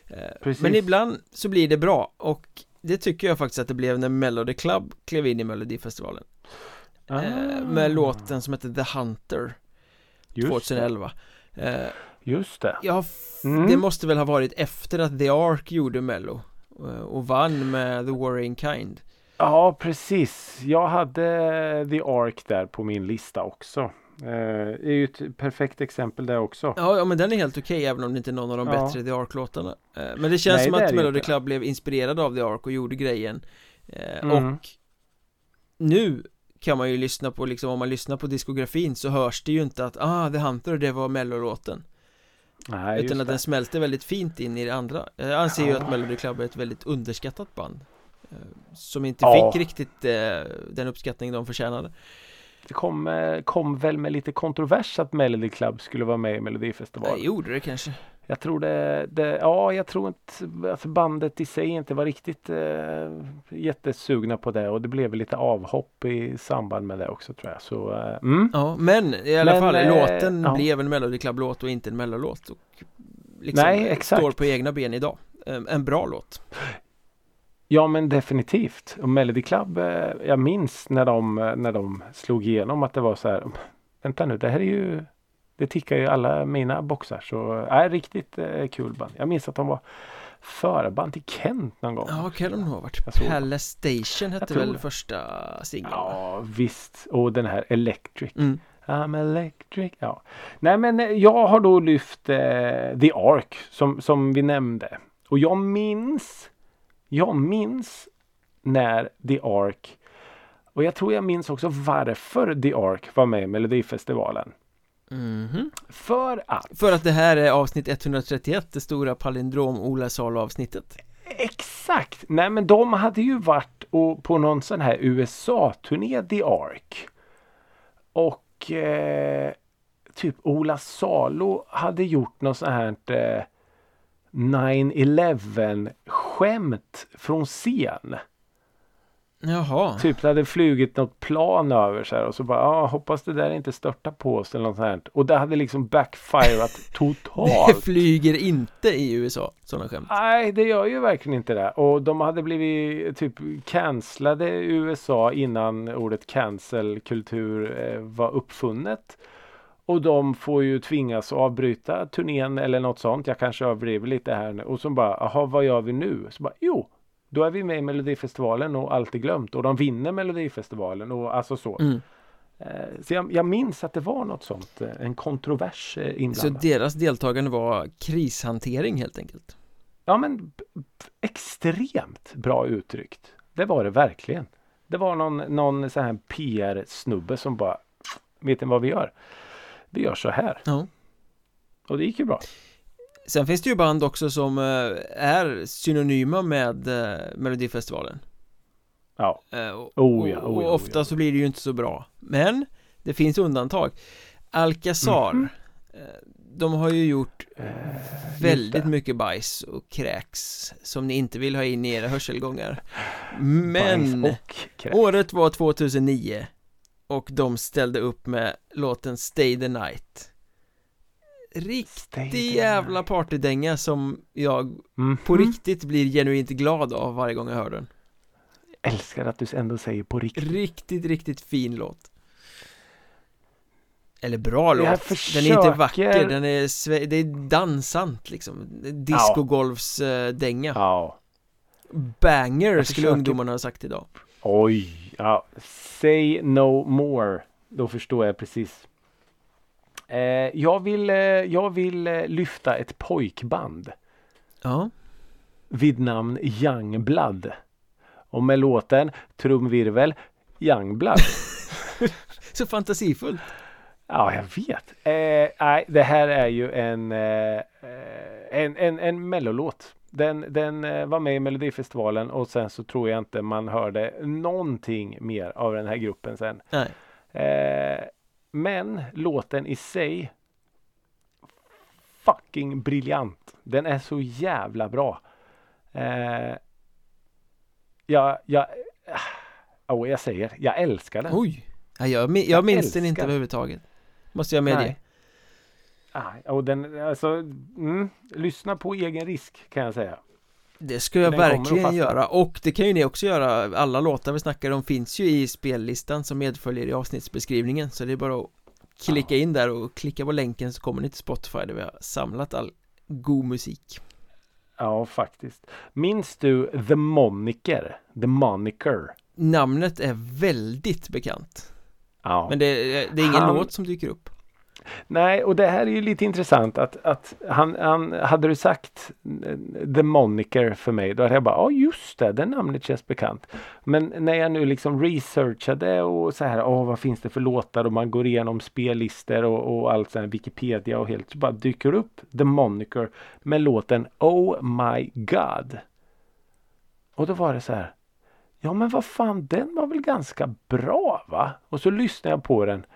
eh. Men ibland så blir det bra och det tycker jag faktiskt att det blev när Mello the Club klev in i Melodifestivalen Ah. eh, Med låten som heter The Hunter Just 2011 eh, Just det. Ja, Mm. det måste väl ha varit efter att The Ark gjorde Mello eh, och vann med The Worrying Kind Ja, precis. Jag hade The Ark där på min lista också. Eh, det är ju ett perfekt exempel där också. Ja, ja men den är helt okej även om det inte är någon av de Ja. bättre The Ark-låtarna eh, Men det känns Nej, som det att Melody. Club blev inspirerad av The Ark och gjorde grejen eh, Mm. Och nu kan man ju lyssna på liksom om man lyssnar på diskografin så hörs det ju inte att ah, The Hunter det var Mello-låten Nej, Utan att det. den smälter väldigt fint in i det andra Jag anser ju Ja. att Melody Club är ett väldigt underskattat band eh, Som inte Ja. fick riktigt eh, den uppskattning de förtjänade Det kom, eh, kom väl med lite kontrovers att Melody Club skulle vara med i Melodifestivalen. Nej, gjorde det kanske Jag tror det, det, ja jag tror inte, alltså bandet i sig inte var riktigt eh, jättesugna på det och det blev lite avhopp i samband med det också tror jag. Så, eh, mm. Ja, men i alla Men, fall eh, låten ja. blev en Melody Club-låt och inte en Mellolåt och liksom Nej, exakt. står på egna ben idag En bra låt Ja men definitivt. Och Melody Club, eh, jag minns när de, när de slog igenom att det var så här. Vänta nu, det här är ju Det tickar ju alla mina boxar. Så äh, riktigt eh, kul band. Jag minns att de var förband till Kent någon gång. Ja, kan de ha varit. Palace Station hette väl det. första singeln? Ja visst. Och den här Electric. Mm. I'm electric. Ja. Nej men eh, jag har då lyft eh, The Ark som, som vi nämnde. Och jag minns Jag minns när The Ark och jag tror jag minns också varför The Ark var med i Melodifestivalen. Mhm. För att För att det här är avsnitt 131, det stora palindrom Ola Salo avsnittet Exakt! Nej men de hade ju varit och på någon sån här USA-turné The Ark. Och eh, typ Ola Salo hade gjort något sånt här eh, 9-11 skämt från scen. Jaha, Typ det hade flugit något plan över så här och så bara ah, hoppas det där inte störtar på oss eller något sånt här. Och det hade liksom backfirat det totalt. flyger inte i USA, sådana skämt Nej, det gör ju verkligen inte det. Och de hade blivit typ cancellade i USA innan ordet cancelkultur eh, var uppfunnet. Och de får ju tvingas avbryta turnén eller något sånt. Jag kanske överdriver lite här nu. Och så bara, jaha vad gör vi nu? Så bara, jo, då är vi med i Melodifestivalen och allt är glömt. Och de vinner Melodifestivalen och alltså så. mm. Eh, så jag, jag minns att det var något sånt. eh, En kontrovers eh, Så inblandad. deras deltagande var krishantering helt enkelt Ja men extremt bra uttryckt. Det var det verkligen. Det var någon, någon sån här PR-snubbe som bara Vet ni vad vi gör? Vi gör så här. Ja Och det gick ju bra. Sen finns det ju band också som eh, är synonyma med eh, Melodifestivalen. Ja. Eh, och, Oh ja, och, oh ja, och oh ofta ja. så blir det ju inte så bra. Men det finns undantag. Alcazar Mhm. eh, De har ju gjort Eh, väldigt mycket bajs och kräks Som ni inte vill ha in i era hörselgångar. Men året var 2009 Och de ställde upp med låten Stay the Night Riktig jävla partydänga som jag Mhm. på riktigt blir genuint glad av varje gång jag hör den Älskar att du ändå säger på riktigt. Riktigt, riktigt fin låt Eller bra låt, Jag den är inte försöker- vacker, den är, sve- det är dansant liksom Discogolfsdänga Ja. Banger Jag skulle försöker- ungdomarna ha sagt idag Oj. Ja. Say no more. Då förstår jag precis. Eh, jag vill, eh, jag vill eh, lyfta ett pojkband. Ja, vid namn Youngblood. Och med låten Trumvirvel Youngblood. så fantasifullt ja, jag vet. Nej, det här är ju en, en, en, en mellolåt. Den, den var med i Melodifestivalen och sen så tror jag inte man hörde någonting mer av den här gruppen sen. Nej, men låten i sig fucking briljant. Den är så jävla bra. Eh, jag, jag, oh, jag säger, jag älskar den. oj ja, jag, jag Jag minns den inte älskar. överhuvudtaget Måste jag medge Nej. Ah, och den, alltså, mm, lyssna på egen risk kan jag säga. Det ska jag Den verkligen göra och det kan ju ni också göra Alla låtar vi snackar om finns ju i spellistan som medföljer i avsnittsbeskrivningen Så det är bara att klicka in där och klicka på länken så kommer ni till Spotify där vi har samlat all god musik Ja, faktiskt. Minns du The Moniker? The Moniker? Namnet är väldigt bekant Ja. Men det, det är ingen Han- låt som dyker upp Nej, och det här är ju lite intressant att, att han, han, hade du sagt eh, The Moniker för mig, då hade jag bara, ja just det, det namnet känns bekant. Men när jag nu liksom researchade och så här, åh vad finns det för låtar och man går igenom spellistor och, och allt så här, Wikipedia och helt, så bara dyker det upp The Moniker med låten Oh My God. Och då var det så här, ja men vad fan, den var väl ganska bra va? Och så lyssnade jag på den,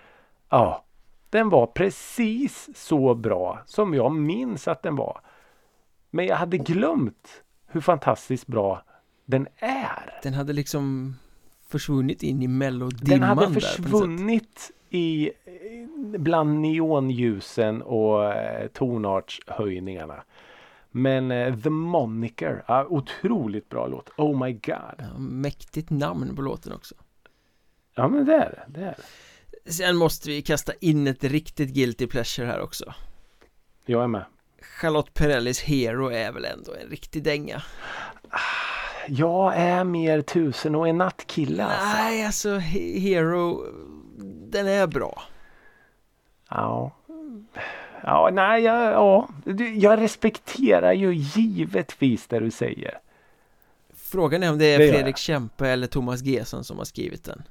ja. Den var precis så bra som jag minns att den var. Men jag hade glömt hur fantastiskt bra den är. Den hade liksom försvunnit in i Den mellodimman hade där något sätt. försvunnit i bland neonljusen och eh, tonartshöjningarna. Men eh, The Moniker, ja, otroligt bra låt. Oh my god. Ja, mäktigt namn på låten också Ja men det är det, det är det. Sen måste vi kasta in ett riktigt guilty pleasure här också Jag är med. Charlotte Perrellis Hero är väl ändå en riktig dänga Jag är mer tusen och en nattkille alltså. Nej, alltså He- Hero Den är bra Ja. Ja, nej, jag, ja. Jag respekterar ju givetvis det du säger. Frågan är om det är Det Fredrik Kempe eller Thomas Gesson som har skrivit den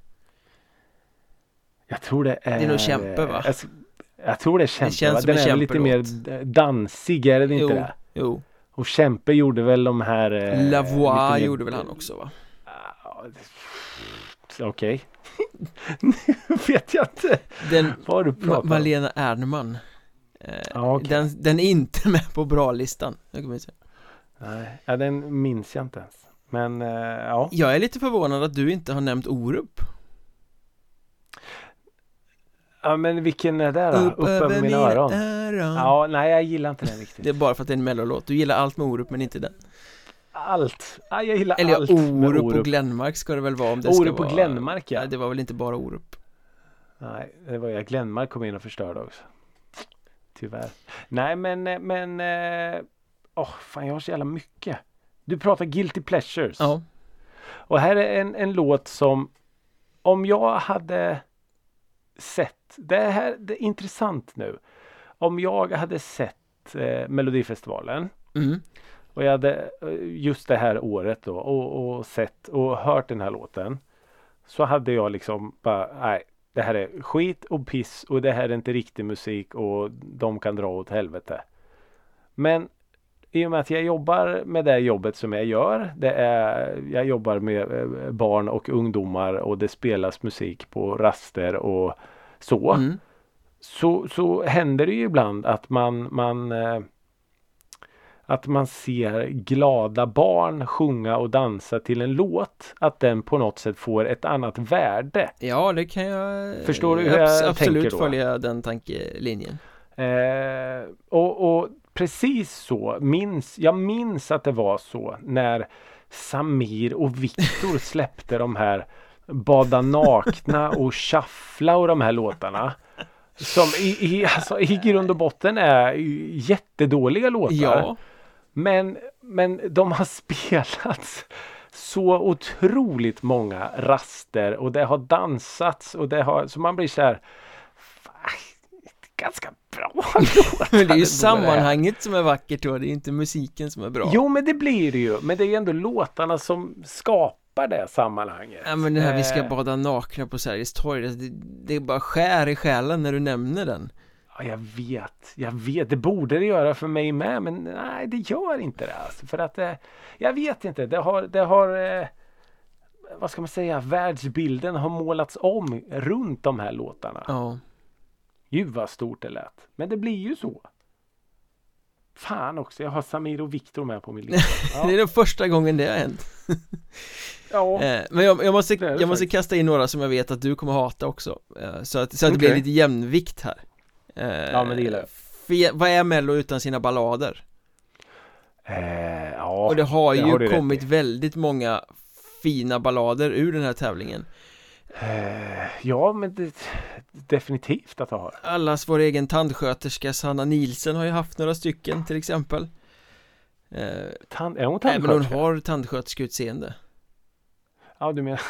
Jag tror det är... Det är nog Kempe, va? Jag, jag tror det är Kempe. känns va? som Den en är lite mer dansig, är det inte Jo, det? jo Och Kempe gjorde väl de här... eh, Lavoie lite mer- gjorde väl han också va? Det- Okej. nu vet jag inte Den vad du pratar om. Malena Ernman eh, Ja, okej. den, den är inte med på bra-listan. Nej, ja, den minns jag inte ens. Men eh, ja. Jag är lite förvånad att du inte har nämnt Orup ja. men vilken är det då? Upp, över mina öron. öron Ja, nej jag gillar inte den riktigt. Det är bara för att det är en mellolåt, du gillar allt med Orup men inte den Allt. Ja, jag gillar Eller allt ja, med Orup och Orup. Glenmark ska det väl vara om det ska Orup och vara Glenmark, ja. Nej, det var väl inte bara Orup Nej, det var jag. Glenmark kom in och förstörde också. Tyvärr. Nej, men, eh, men... eh, Åh, fan jag har så jävla mycket. Du pratar Guilty Pleasures. Ja, Och här är en, en låt som om jag hade sett, det här det är intressant nu. Om jag hade sett eh, Melodifestivalen mm. och jag hade eh, just det här året då och, och sett och hört den här låten. Så hade jag liksom bara, nej det här är skit och piss och det här är inte riktig musik och de kan dra åt helvete. Men i och med att jag jobbar med det jobbet som jag gör. Det är, jag jobbar med eh, barn och ungdomar och det spelas musik på raster och så. Mm. Så, så händer det ju ibland att man, man eh, att man ser glada barn sjunga och dansa till en låt. Att den på något sätt får ett annat värde. Ja, det kan jag Förstår du hur jag Absolut tänker då? följa den tankelinjen Eh, och, och precis så minns jag minns att det var så när Samir och Viktor släppte de här Bada nakna och Shuffla och de här låtarna. Som i, i, alltså, i grund och botten är jättedåliga låtar. Ja, Men, men de har spelats så otroligt många raster och det har dansats och det har så man blir så här "Fan, Ganska bra låtar men det är ju ändå här." sammanhanget som är vackert då, det är inte musiken som är bra Jo men det blir det ju men det är ju ändå låtarna som skapar det sammanhanget. Ja men det här vi ska Eh, bada nakna på Sergels torg det, det bara skär i själen när du nämner den Ja, jag vet, jag vet. Det borde det göra för mig med men nej det gör inte det. Alltså, för att eh, jag vet inte. Det har, det har eh, vad ska man säga, världsbilden har målats om runt de här låtarna. Ja, Gud vad stort det lät. Men det blir ju så. Fan också, jag har Samir och Viktor med på min lista. det är Ja, den första gången det har hänt ja. eh, Men jag, jag måste, Det det jag måste kasta in några som jag vet att du kommer hata också eh, Så att, så att det blir lite jämnvikt här eh, Ja, men det gillar jag. Vad är Mello utan sina ballader? Eh, ja, Och det har ju har du rätt kommit väldigt många fina ballader ur den här tävlingen ja men det, definitivt att det har. Allas vår egen tandsköterska Sanna Nielsen har ju haft några stycken till exempel eh, Tand, är hon Nej men hon tandsköterska? har tandsköterskeutseende Ja du menar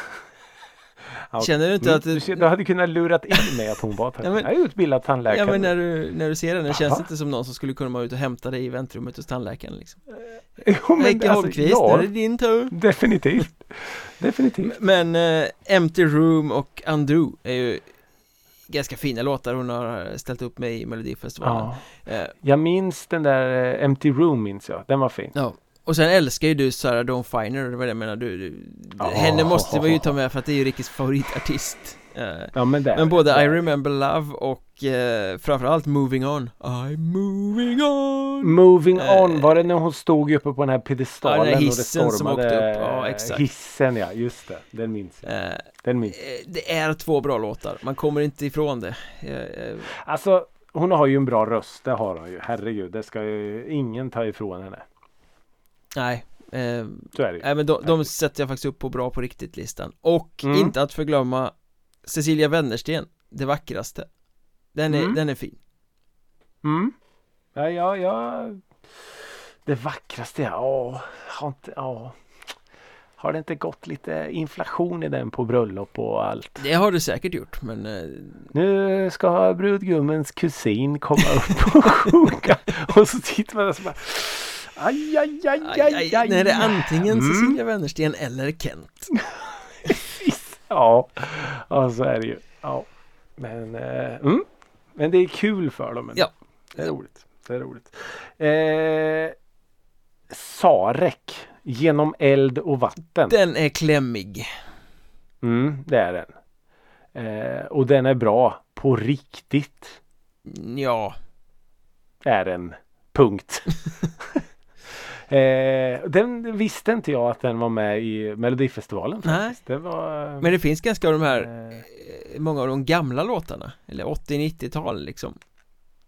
Ja, Känner du inte att du, du hade kunnat lurat in mig att hon var. Ja, men- jag är utbildad tandläkare. Ja men när du, när du ser henne känns det inte som någon som skulle kunna vara ute och hämta dig i väntrummet hos tandläkaren liksom jo, men Henke alltså, Holmqvist, ja, är det din tur definitivt. Definitivt. Men eh, Empty Room och Undo är ju ganska fina låtar hon har ställt upp med i Melodifestivalen Ja. eh, Jag minns den där eh, Empty Room minns jag. Den var fin. Ja, och sen älskar ju du Sarah Dawn Finer, det var det jag menar du, du Ja. Henne måste vi ju ta med för att det är ju Rickes favoritartist Ja men. Men både det. I Remember Love och eh, framförallt Moving On I'm moving on Moving Eh, on, var det när hon stod uppe på den här piedestalen Ja, den här och det som stormade? åkte upp. Ja, exakt. Hissen ja, just det. Den minns jag. eh, Den minns jag. eh, Det är två bra låtar, man kommer inte ifrån det eh, eh, Alltså, hon har ju en bra röst, det har hon ju. Herregud, det ska ju ingen ta ifrån henne. Nej, eh, Så är det ju. nej men de, de sätter jag faktiskt upp på bra på riktigt-listan Och Mm. inte att förglömma Cecilia Wennersten, det vackraste Den är, Mm. den är fin Mm. Ja, ja, ja. Det vackraste, ja. Har inte, ja. Har det inte gått lite inflation i den på bröllop och allt? Det har du säkert gjort men eh, Nu ska brudgummens kusin komma upp och sjunga. Och så sitter man där och så bara Aj, aj, aj, aj, aj, aj, aj, Nej det är antingen Mm. Cecilia Wennersten eller Kent Ja, ja så är det ju. Ja. Men, eh, mm. Men det är kul för dem. Ja. Det är roligt. Det är roligt. Eh, Sarek. Genom eld och vatten. Den är klämmig Mm, det är den. Eh, och den är bra på riktigt. Ja, Är den. Punkt. eh, den visste inte jag att den var med i Melodifestivalen. Nej. Det var... men det finns ganska av de här eh, eh, Många av de gamla låtarna Eller 80-90-tal liksom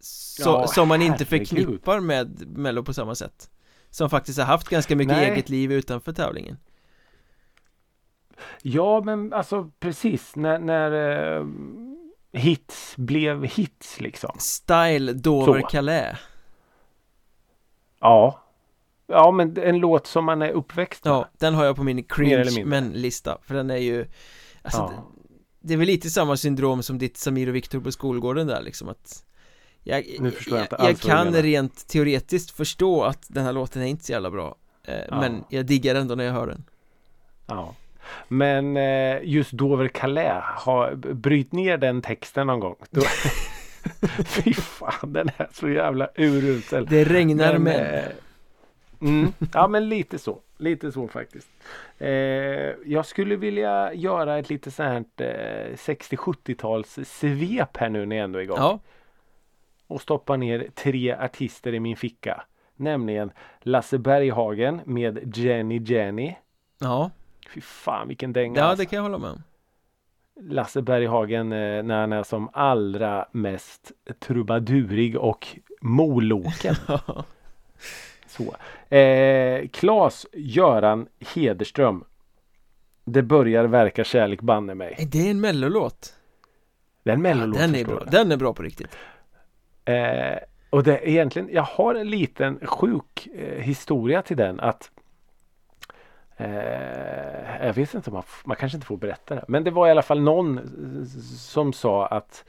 så, Ja, Som man inte herregud. förknippar med Mello på samma sätt Som faktiskt har haft ganska mycket Nej. eget liv utanför tävlingen Ja men alltså precis när, när eh, hits blev hits liksom. Style Dover. Calais Ja. Ja men en låt som man är uppväxt med. Ja, den har jag på min cringe mindre. men-lista För den är ju Alltså Ja. det, det är väl lite samma syndrom som ditt Samir och Viktor på skolgården där liksom att jag, Nu förstår jag jag, vad du kan rent teoretiskt förstå att den här låten är inte så jävla bra eh, Ja. Men jag diggar ändå när jag hör den Ja. Men eh, just Dover Calais, har, bryt ner den texten någon gång. Då, fy fan den är så jävla urusel. Det regnar men, eh, mm, ja men lite så. Lite så faktiskt. Eh, jag skulle vilja göra ett lite sånt här eh, 60-70-tals svep här nu när jag ändå är igång. Ja, Och stoppa ner tre artister i min ficka. Nämligen Lasse Berghagen med Jenny Jenny. ja, Fy fan vilken dänga. ja alltså. det kan jag hålla med om Lasse Berghagen eh, när han är som allra mest trubadurig och moloken. Så. Eh, Klas Göran Hederström. Det börjar verka kärlek banne mig. Är det en mellolåt? Det är en Ja, mellolåt den är bra, den är bra på riktigt Eh, och det är egentligen, jag har en liten sjuk eh, historia till den att eh, jag vet inte om man, man kanske inte får berätta det. Men det var i alla fall någon som sa att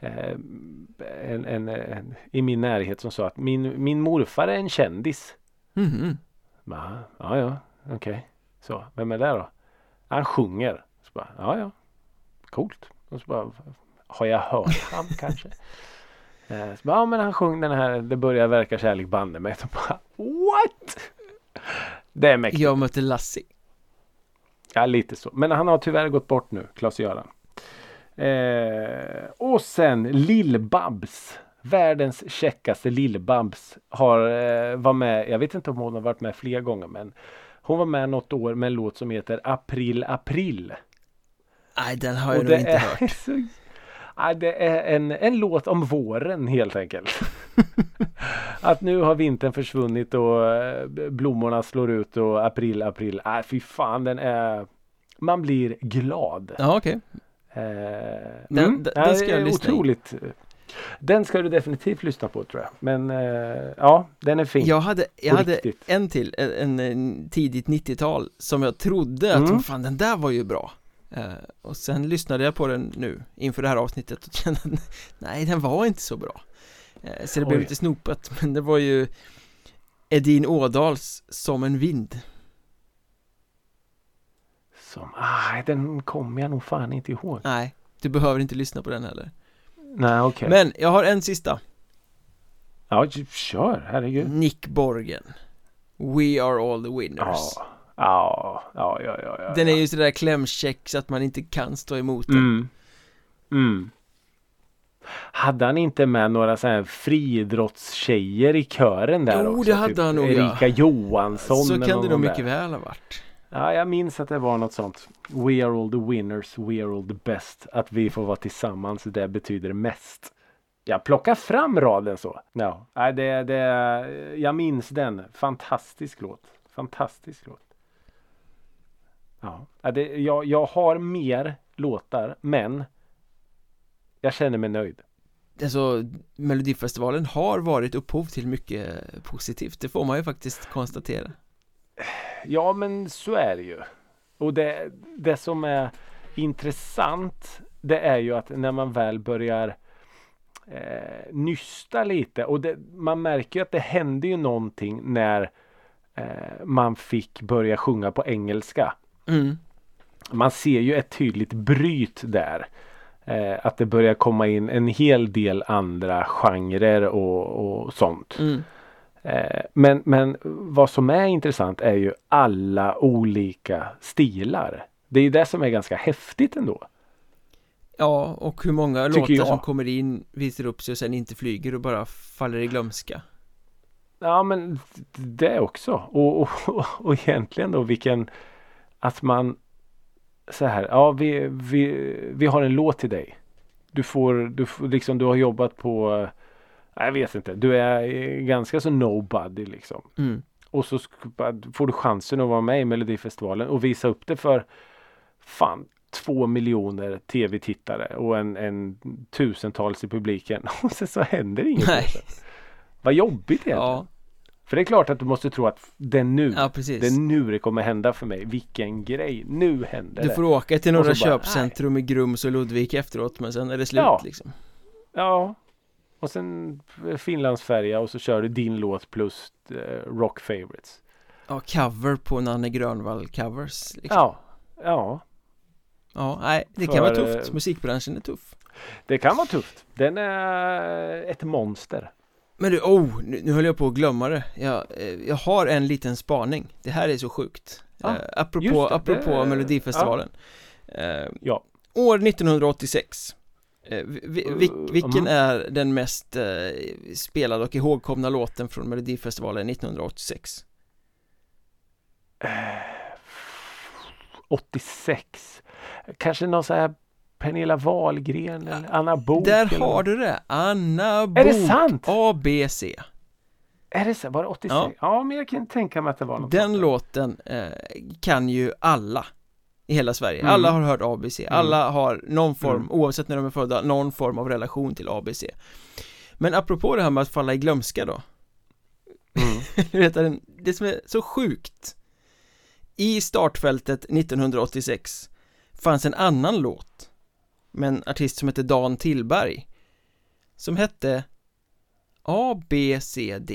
en, en, en, i min närhet som sa att min, min morfar är en kändis. Mhm. Bara, ja, ja, okej. Så, vem är det då? Han sjunger. Så bara, ja, ja, coolt. Och så bara, har jag hört han kanske? Eh, Så bara, ja, men han sjöng den här, det börjar verka kärlek banne mig. Så bara, what? Det är mäktigt. Jag mötte Lassie Ja, lite så. Men han har tyvärr gått bort nu, Klas-Göran. Eh, och sen Lill-Babs. Världens käckaste Lill-Babs har eh, var med. Jag vet inte om hon har varit med fler gånger men hon var med något år med en låt som heter April April. Nej, den har jag nog inte hört Så, ja, det är en, en låt om våren helt enkelt. att nu har vintern försvunnit och eh, blommorna slår ut och april april. Nej fy fan den är Man blir glad. Ja, okej Eh, Den- mm, den- ja, ska jag lyssna i. otroligt. Den ska du definitivt lyssna på tror jag. Men eh, ja, den är fin. Jag hade, jag hade riktigt. en till, en, en, tidigt 90-tal som jag trodde att, Mm. fan den där var ju bra eh, Och sen lyssnade jag på den nu inför det här avsnittet och kände att nej den var inte så bra eh, Så det blev Oj. lite snopat men det var ju Edin Ådals Som en vind Som, ah, den kommer jag nog fan inte ihåg. Nej, du behöver inte lyssna på den heller Nej okej. Men jag har en sista Ja, kör, herregud. Nick Borgen We are all the winners Ja, ja, ja, ja, ja. ja Den är ja. ju sådär klämkäck så att man inte kan stå emot den Mm. Mm. Hade han inte med några så här friidrottstjejer i kören där Jo, också? det hade han nog, ja. Erika Johansson Så kan det nog där. mycket väl ha varit Ja, jag minns att det var något sånt. We are all the winners, we are all the best. Att vi får vara tillsammans, det betyder mest. Jag plockar fram raden så. Ja, det, det, jag minns den. Fantastisk låt. Fantastisk låt. Ja, Ja, det, jag, jag har mer låtar men jag känner mig nöjd. Alltså Melodifestivalen har varit upphov till mycket positivt Det får man ju faktiskt konstatera Ja men så är det ju. Och det, det som är intressant det är ju att när man väl börjar eh, nysta lite och det, man märker ju att det hände ju någonting när eh, man fick börja sjunga på engelska. mm. Man ser ju ett tydligt bryt där. Eh, att det börjar komma in en hel del andra genrer och, och sånt. Mm. Eh, men, men vad som är intressant är ju alla olika stilar. Det är ju det som är ganska häftigt ändå. Ja, och hur många Tycker låtar jag. som kommer in, visar upp sig och sen inte flyger och bara faller i glömska Ja men det också. Och, och, och egentligen då vilken att man så här, ja vi, vi, vi har en låt till dig. Du får, du får liksom, du har jobbat på, jag vet inte, du är eh, ganska så nobody liksom. mm. Och så får du chansen att vara med i Melodifestivalen och visa upp det för fan två miljoner tv-tittare och en, en tusentals i publiken. Och sen så händer inget. Nej. Vad jobbigt egentligen. Ja, För det är klart att du måste tro att det är nu. ja Det är nu det kommer hända för mig. Vilken grej. Nu händer Du det. får åka till några så bara, köpcentrum i Grums och Ludvika efteråt men sen är det slut Ja. liksom Ja. Och sen Finlandsfärja och så kör du din låt plus eh, rock favorites. Ja, cover på Nanne Grönvall covers liksom. Ja. Ja. Ja, nej, det kan För, vara tufft. eh, Musikbranschen är tuff. Det kan vara tufft. Den är ett monster. Men du, oh, nu, nu höll jag på att glömma det. Jag, eh, jag har en liten spaning. Det här är så sjukt. Ja, eh, apropå det, apropå det- Melodifestivalen. Eh, Ja. År 1986. Eh, vi, vi, vil- vilken är den mest eh, spelade och ihågkomna låten från Melodifestivalen 1986? 86. Kanske någon sån här Pernilla Wahlgren eller Anna Book Där eller har något. du det! Anna Bok Är det sant? ABC Är det så? Var det 86? Ja. Ja, men jag kan tänka mig att det var något Den låten eh, kan ju alla i hela Sverige. Mm. Alla har hört ABC. Alla har någon form, Mm. oavsett när de är födda, någon form av relation till ABC. Men apropå det här med att falla i glömska då. Mm. Det som är så sjukt. I startfältet 1986 fanns en annan låt med en artist som hette Dan Tillberg. Som hette ABCD.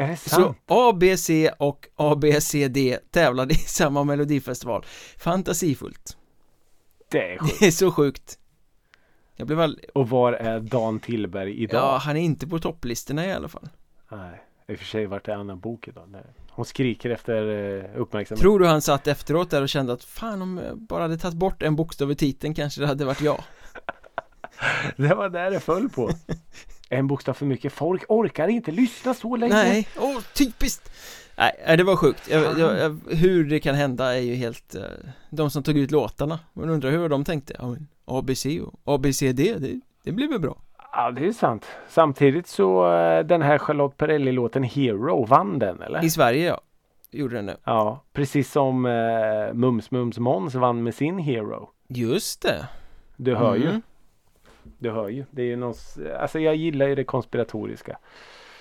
Är det Så? ABC och ABCD tävlade i samma melodifestival Fantasifullt Det är sjukt. Det är så sjukt Jag blev all... Och var är Dan Tillberg idag? Ja, han är inte på topplistorna i alla fall Nej, i och för sig vart är Anna Book idag? Nej. Hon skriker efter eh, uppmärksamhet. Tror du han satt efteråt där och kände att fan om jag bara hade tagit bort en bokstav i titeln kanske det hade varit jag Det var där det föll på. en bokstav för mycket. Folk orkar inte lyssna så länge. Nej, åh typiskt Nej, det var sjukt jag, jag, jag, Hur det kan hända är ju helt eh, De som tog ut låtarna Man undrar hur de tänkte ja, ABC och ABCD, det, det blir väl bra Ja, det är sant. Samtidigt så eh, den här Charlotte Perrelli-låten Hero vann den eller? I Sverige ja, gjorde den det Ja, precis som eh, Mums Mums Måns vann med sin Hero. Just det Du hör ju. Du hör ju. Det är ju någon, alltså jag gillar ju det konspiratoriska.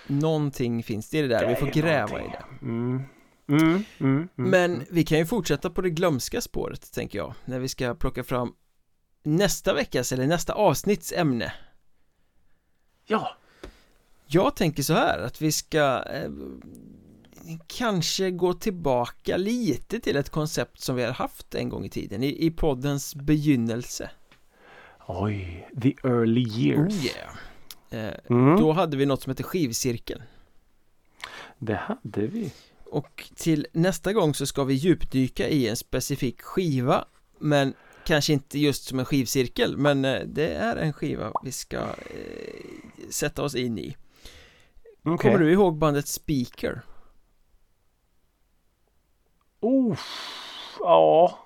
Någonting finns det i det där, Det vi får gräva i någonting. det Mm. Mm, mm, mm, Men vi kan ju fortsätta på det glömska spåret, tänker jag När vi ska plocka fram nästa veckas, eller nästa avsnitts ämne Ja, Jag tänker så här, att vi ska eh, kanske gå tillbaka lite till ett koncept som vi har haft en gång i tiden i, i poddens begynnelse oj, the early years. Oh yeah eh, Mm, Då hade vi något som heter skivcirkeln Det hade vi. Och till nästa gång så ska vi djupdyka i en specifik skiva Men kanske inte just som en skivcirkel Men eh, det är en skiva vi ska eh, sätta oss in i Okay. Kommer du ihåg bandet Speaker? Oh, ja.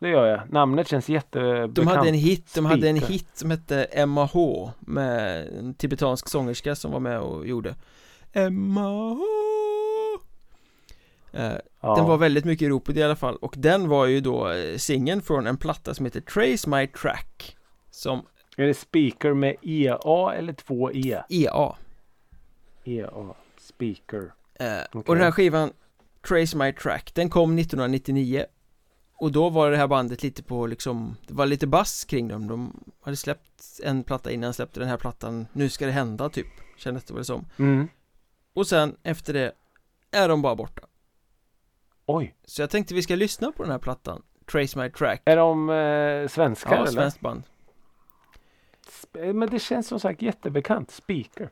Det gör jag. Namnet känns jättebekant. De hade en hit, de hade en hit som hette MAH med en tibetansk sångerska som var med och gjorde MAH eh, Ja. Den var väldigt mycket i ropet i alla fall och den var ju då eh, singeln från en platta som heter Trace My Track Som Är det speaker med EA eller två E? EA EA. Speaker. eh, Okej. Och den här skivan Trace My Track, den kom 1999 Och då var det här bandet lite på liksom Det var lite bass kring dem De hade släppt en platta innan släppte den här plattan Nu ska det hända typ Kändes det väl som Mm. Och sen efter det Är de bara borta Oj. Så jag tänkte vi ska lyssna på den här plattan Trace My Track Är de eh, svenskar Ja, eller? svenskt band Sp- Men det känns som sagt jättebekant. Speaker.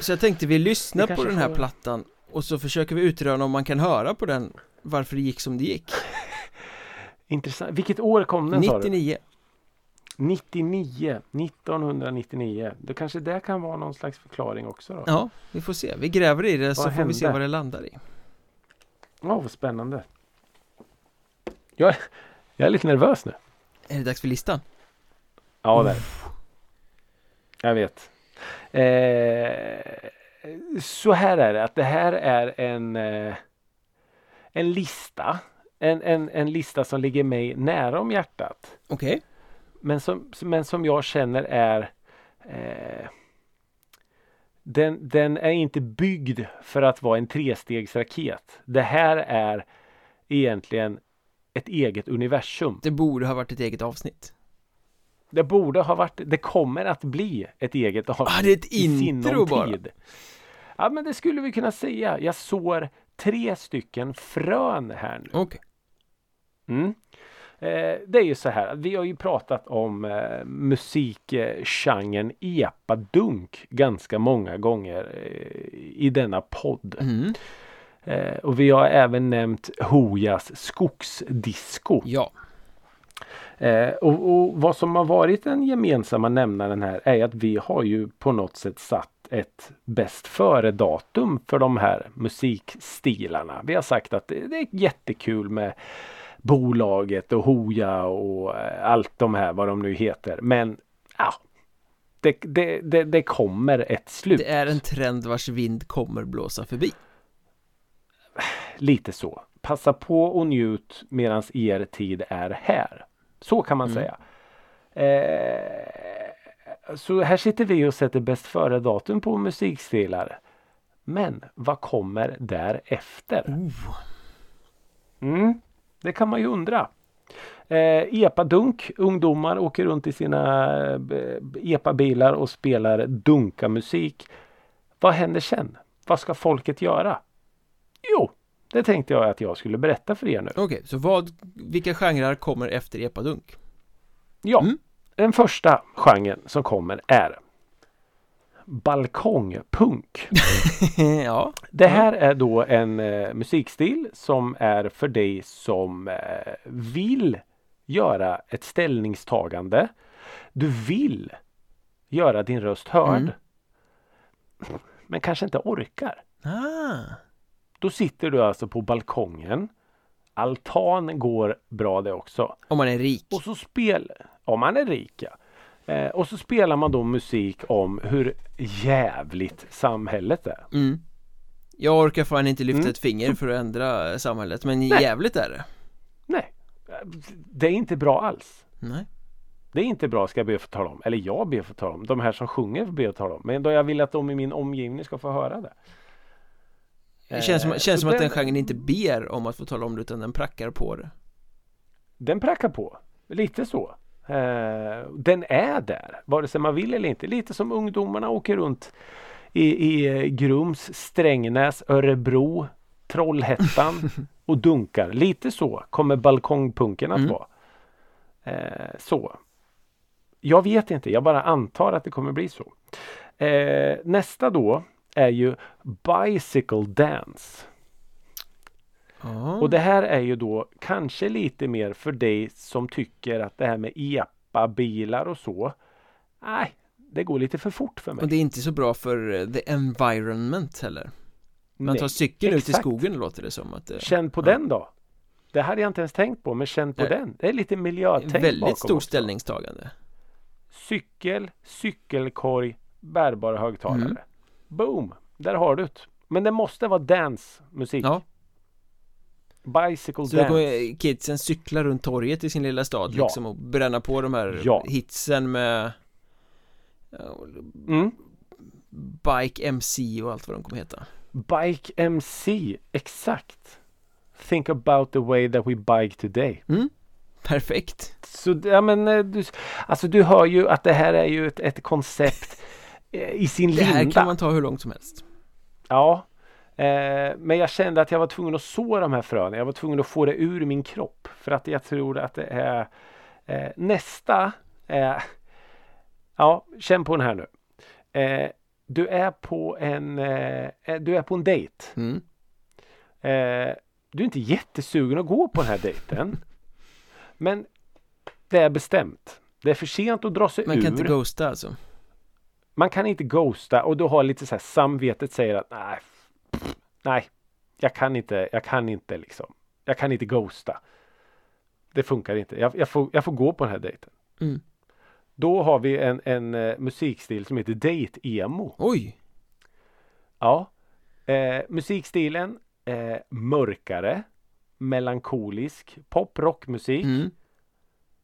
Så jag tänkte vi lyssnar på den här får- plattan Och så försöker vi utröna om man kan höra på den Varför det gick som det gick Intressant. Vilket år kom den sa du? 99 99. 1999. Det kanske det kan vara någon slags förklaring också då? Ja, vi får se. Vi gräver i det så får vi hände? se vad det landar i. Åh, vad spännande. Jag, är- jag är lite nervös nu. Är det dags för listan? Ja, det är. Jag vet. Eh, så här är det att det här är en eh, en lista. En, en, en lista som ligger mig nära om hjärtat. Okej. Men som, men som jag känner är eh, den, den är inte byggd för att vara en trestegsraket. Det här är egentligen ett eget universum. Det borde ha varit ett eget avsnitt. Det borde ha varit, det kommer att bli ett eget avsnitt. Ah, det är ett intro bara. tid. Ja men det skulle vi kunna säga. Jag sår tre stycken frön här nu. Okej. Mm. Eh, det är ju så här, vi har ju pratat om eh, musikgenren epadunk ganska många gånger eh, i denna podd. Mm. Eh, och vi har även nämnt Hojas skogsdisco. Ja. Eh, och, och vad som har varit den gemensamma nämnaren här är att vi har ju på något sätt satt ett bäst före datum för de här musikstilarna. Vi har sagt att det, det är jättekul med bolaget och Hoja och eh, allt de här vad de nu heter. Men ja, det, det, det, det kommer ett slut. Det är en trend vars vind kommer blåsa förbi. Lite så. Passa på och njut medan er tid är här. Så kan man Mm. säga. Eh, så här sitter vi och sätter bäst före datum på musikstilar. Men vad kommer därefter? Oh. Mm, det kan man ju undra. Eh, epadunk, ungdomar åker runt i sina eh, epabilar och spelar dunkamusik. Vad händer sen? Vad ska folket göra? Jo, det tänkte jag att jag skulle berätta för er nu. Okej, så vad, vilka genrer kommer efter epadunk? Ja, Mm. den första genren som kommer är balkongpunk. ja, Det här är då en eh, musikstil som är för dig som eh, vill göra ett ställningstagande. Du vill göra din röst hörd. Mm. Men kanske inte orkar. ah, Då sitter du alltså på balkongen. Altan går bra det också. om man är rik. Och så spel, om man är rik ja. Eh, och så spelar man då musik om hur jävligt samhället är. Mm. Jag orkar fan inte lyfta Mm. ett finger för att ändra samhället, men Nej. jävligt är det. Nej, det är inte bra alls. Nej. Det är inte bra ska jag be att få tala om. Eller jag ber att få tala om. De här som sjunger ber att tala om. Men då jag vill att de i min omgivning ska få höra det. Det känns som, Eh, känns som att den genren inte ber om att få tala om det utan den prackar på det. Den prackar på. Lite så. Eh, den är där. Vare sig man vill eller inte. Lite som ungdomarna åker runt i, i eh, Grums, Strängnäs, Örebro, Trollhättan och dunkar. Lite så kommer balkongpunken att Mm. vara. Eh, så. Jag vet inte. Jag bara antar att det kommer bli så. Eh, nästa då är ju Bicycle Dance. Ja. Och det här är ju då kanske lite mer för dig som tycker att det här med epa-bilar och så. Nej, det går lite för fort för mig. Och det är inte så bra för eh, the environment heller Man tar cykeln ut i skogen låter det som att det... Känn på Ja. den då. Det hade jag inte ens tänkt på, men känn på Nej. den. Det är lite miljötänk bakom Väldigt stort också. ställningstagande Cykel, cykelkorg, bärbara högtalare. Mm. Boom! Där har du det. Men det måste vara dance-musik. Ja. Bicycle Så dance. kommer kidsen cykla runt torget i sin lilla stad Ja. liksom och bränna på de här Ja. hitsen med Mm. Bike MC och allt vad de kommer heta Bike MC, exakt. Think about the way that we bike today. Perfekt Så ja, men eh, du, alltså du hör ju att det här är ju ett, ett koncept eh, i sin Det linda. här kan man ta hur långt som helst Ja. Eh, men jag kände att jag var tvungen att så de här fröna. Jag var tvungen att få det ur min kropp. För att jag tror att det är eh, nästa. Eh, ja, känn på den här nu. Eh, du är på en eh, Du är på en dejt. mm. Du är inte jättesugen att gå på den här dejten. men det är bestämt. Det är för sent att dra sig Man ur. kan inte ghosta alltså Man kan inte ghosta och du har lite så här samvetet säger att nej, nej, jag kan inte, jag kan inte liksom. Jag kan inte ghosta. Det funkar inte. Jag, jag, får, jag får gå på den här dejten. mm. Då har vi en, en eh, musikstil som heter date-emo. Oj! Ja. Eh, musikstilen eh, mörkare, melankolisk, pop rockmusik. Mm.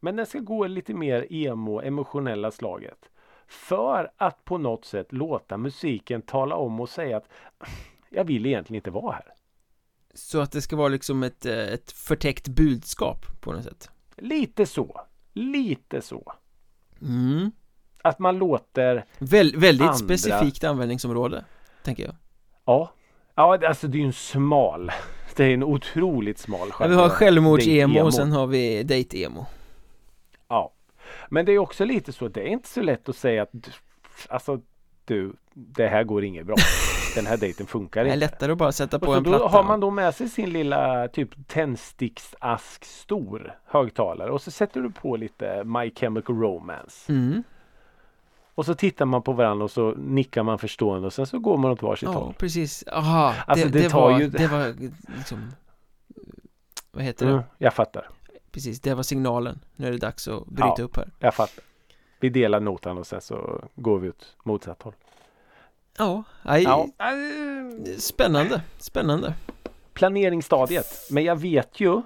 Men den ska gå lite mer emo, emotionella slaget. För att på något sätt låta musiken tala om och säga att jag vill egentligen inte vara här. Så att det ska vara liksom ett, eh, ett förtäckt budskap på något sätt Lite så. Lite så. mm. Att man låter, Väl, Väldigt Andra- specifikt användningsområde Tänker jag ja, ja det- alltså det är ju en smal, det är en otroligt smal ja, Vi har självmords-emo och sen har vi date-emo Ja. Men det är också lite så, det är inte så lätt att säga att alltså du, det här går inget bra. Den här dejten funkar Det är inte. lättare att bara sätta på en då platta har man då med sig sin lilla typ tändsticksask stor högtalare och så sätter du på lite My Chemical Romance. mm. Och så tittar man på varandra och så nickar man förstående och sen så går man åt varsitt Ja, håll. precis. Aha, Alltså, det, det det, var, ju- det var liksom Vad heter det? Mm, jag fattar. Precis, det var signalen. Nu är det dags att bryta Ja. upp här. Jag fattar. Vi delar notan och sen så går vi ut motsatt håll. Ja, aj, Ja. spännande, spännande. Planeringsstadiet. Men jag vet ju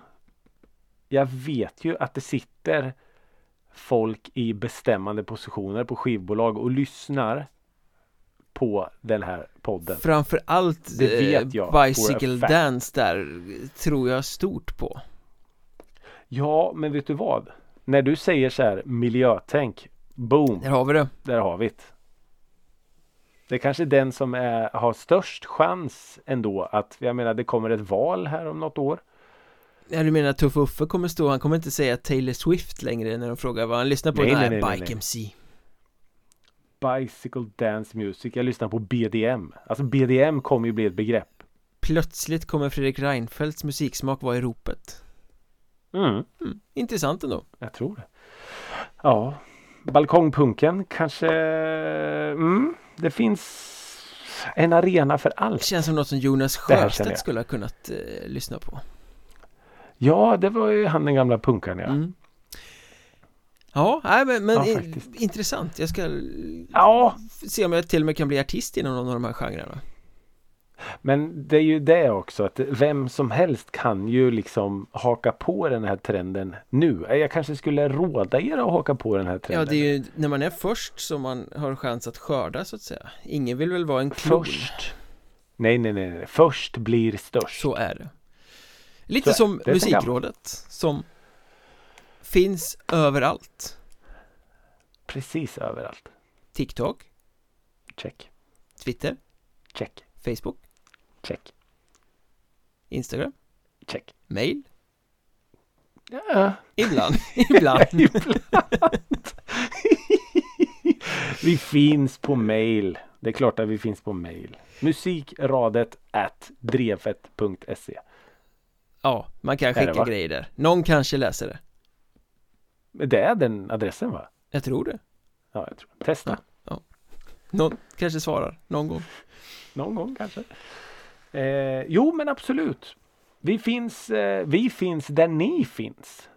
Jag vet ju att det sitter folk i bestämmande positioner på skivbolag och lyssnar på den här podden. Framför allt Det vet eh, jag Bicycle. Dance där tror jag stort på. Ja, men vet du vad? När du säger så här miljötänk, boom, Där har vi det. där har vi det. Det är kanske den som är, har störst chans ändå att, jag menar det kommer ett val här om något år. Ja, du menar Tuff Uffe kommer stå, han kommer inte säga Taylor Swift längre när de frågar vad han lyssnar på Nej, Nej, nej, Bike nej. MC. Bicycle Dance Music. Jag lyssnar på BDM. Alltså BDM kommer ju bli ett begrepp. Plötsligt kommer Fredrik Reinfeldts musiksmak vara i ropet. Mm, Mm, intressant ändå. jag tror det. Ja, balkongpunken kanske. Mm, det finns en arena för Det allt. känns som något som Jonas Det Sjöstedt skulle ha kunnat eh, lyssna på. Ja, det var ju han den gamla punkaren ja. Mm. Ja, nej, men, men Ja, i- intressant. Jag ska Ja, se om jag till och med kan bli artist inom någon av de här genrerna. Men det är ju det också att vem som helst kan ju liksom haka på den här trenden nu. Jag kanske skulle råda er att haka på den här trenden. Ja, det är ju när man är först som man har chans att skörda så att säga. Ingen vill väl vara en klon. Först. Nej, nej, nej, nej. Först blir störst. Så är det. Lite Så som det. Musikrådet som finns överallt. Precis överallt. TikTok, Check. Twitter, Check. Facebook, Check. Instagram, Check. mail. Ja. Ibland, ibland. Ibland. vi finns på mail. Det är klart att vi finns på mail. Musikradet at drevet.se Ja, man kan det, skicka va? grejer där. Någon kanske läser det. Det är den adressen va? Jag tror det. Ja, jag tror. Testa. Någon kanske svarar, någon gång. Någon gång kanske. Eh, jo, men absolut. Vi finns, eh, vi finns där ni finns.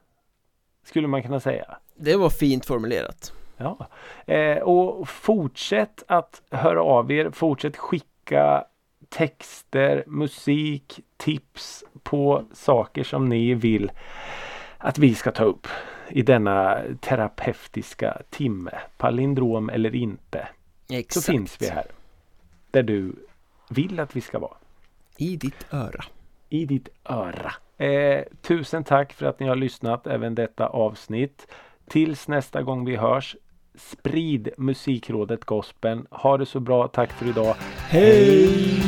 Skulle man kunna säga. Det var fint formulerat. Ja. Eh, och fortsätt att höra av er. Fortsätt skicka texter, musik, tips på saker som ni vill att vi ska ta upp i denna terapeutiska timme. Palindrom eller inte. Exakt. Så finns vi här. Där du vill att vi ska vara. I ditt öra. I ditt öra. Eh, tusen tack för att ni har lyssnat även detta avsnitt. Tills nästa gång vi hörs. Sprid Musikrådet Gospeln. Ha det så bra. Tack för idag. Hej!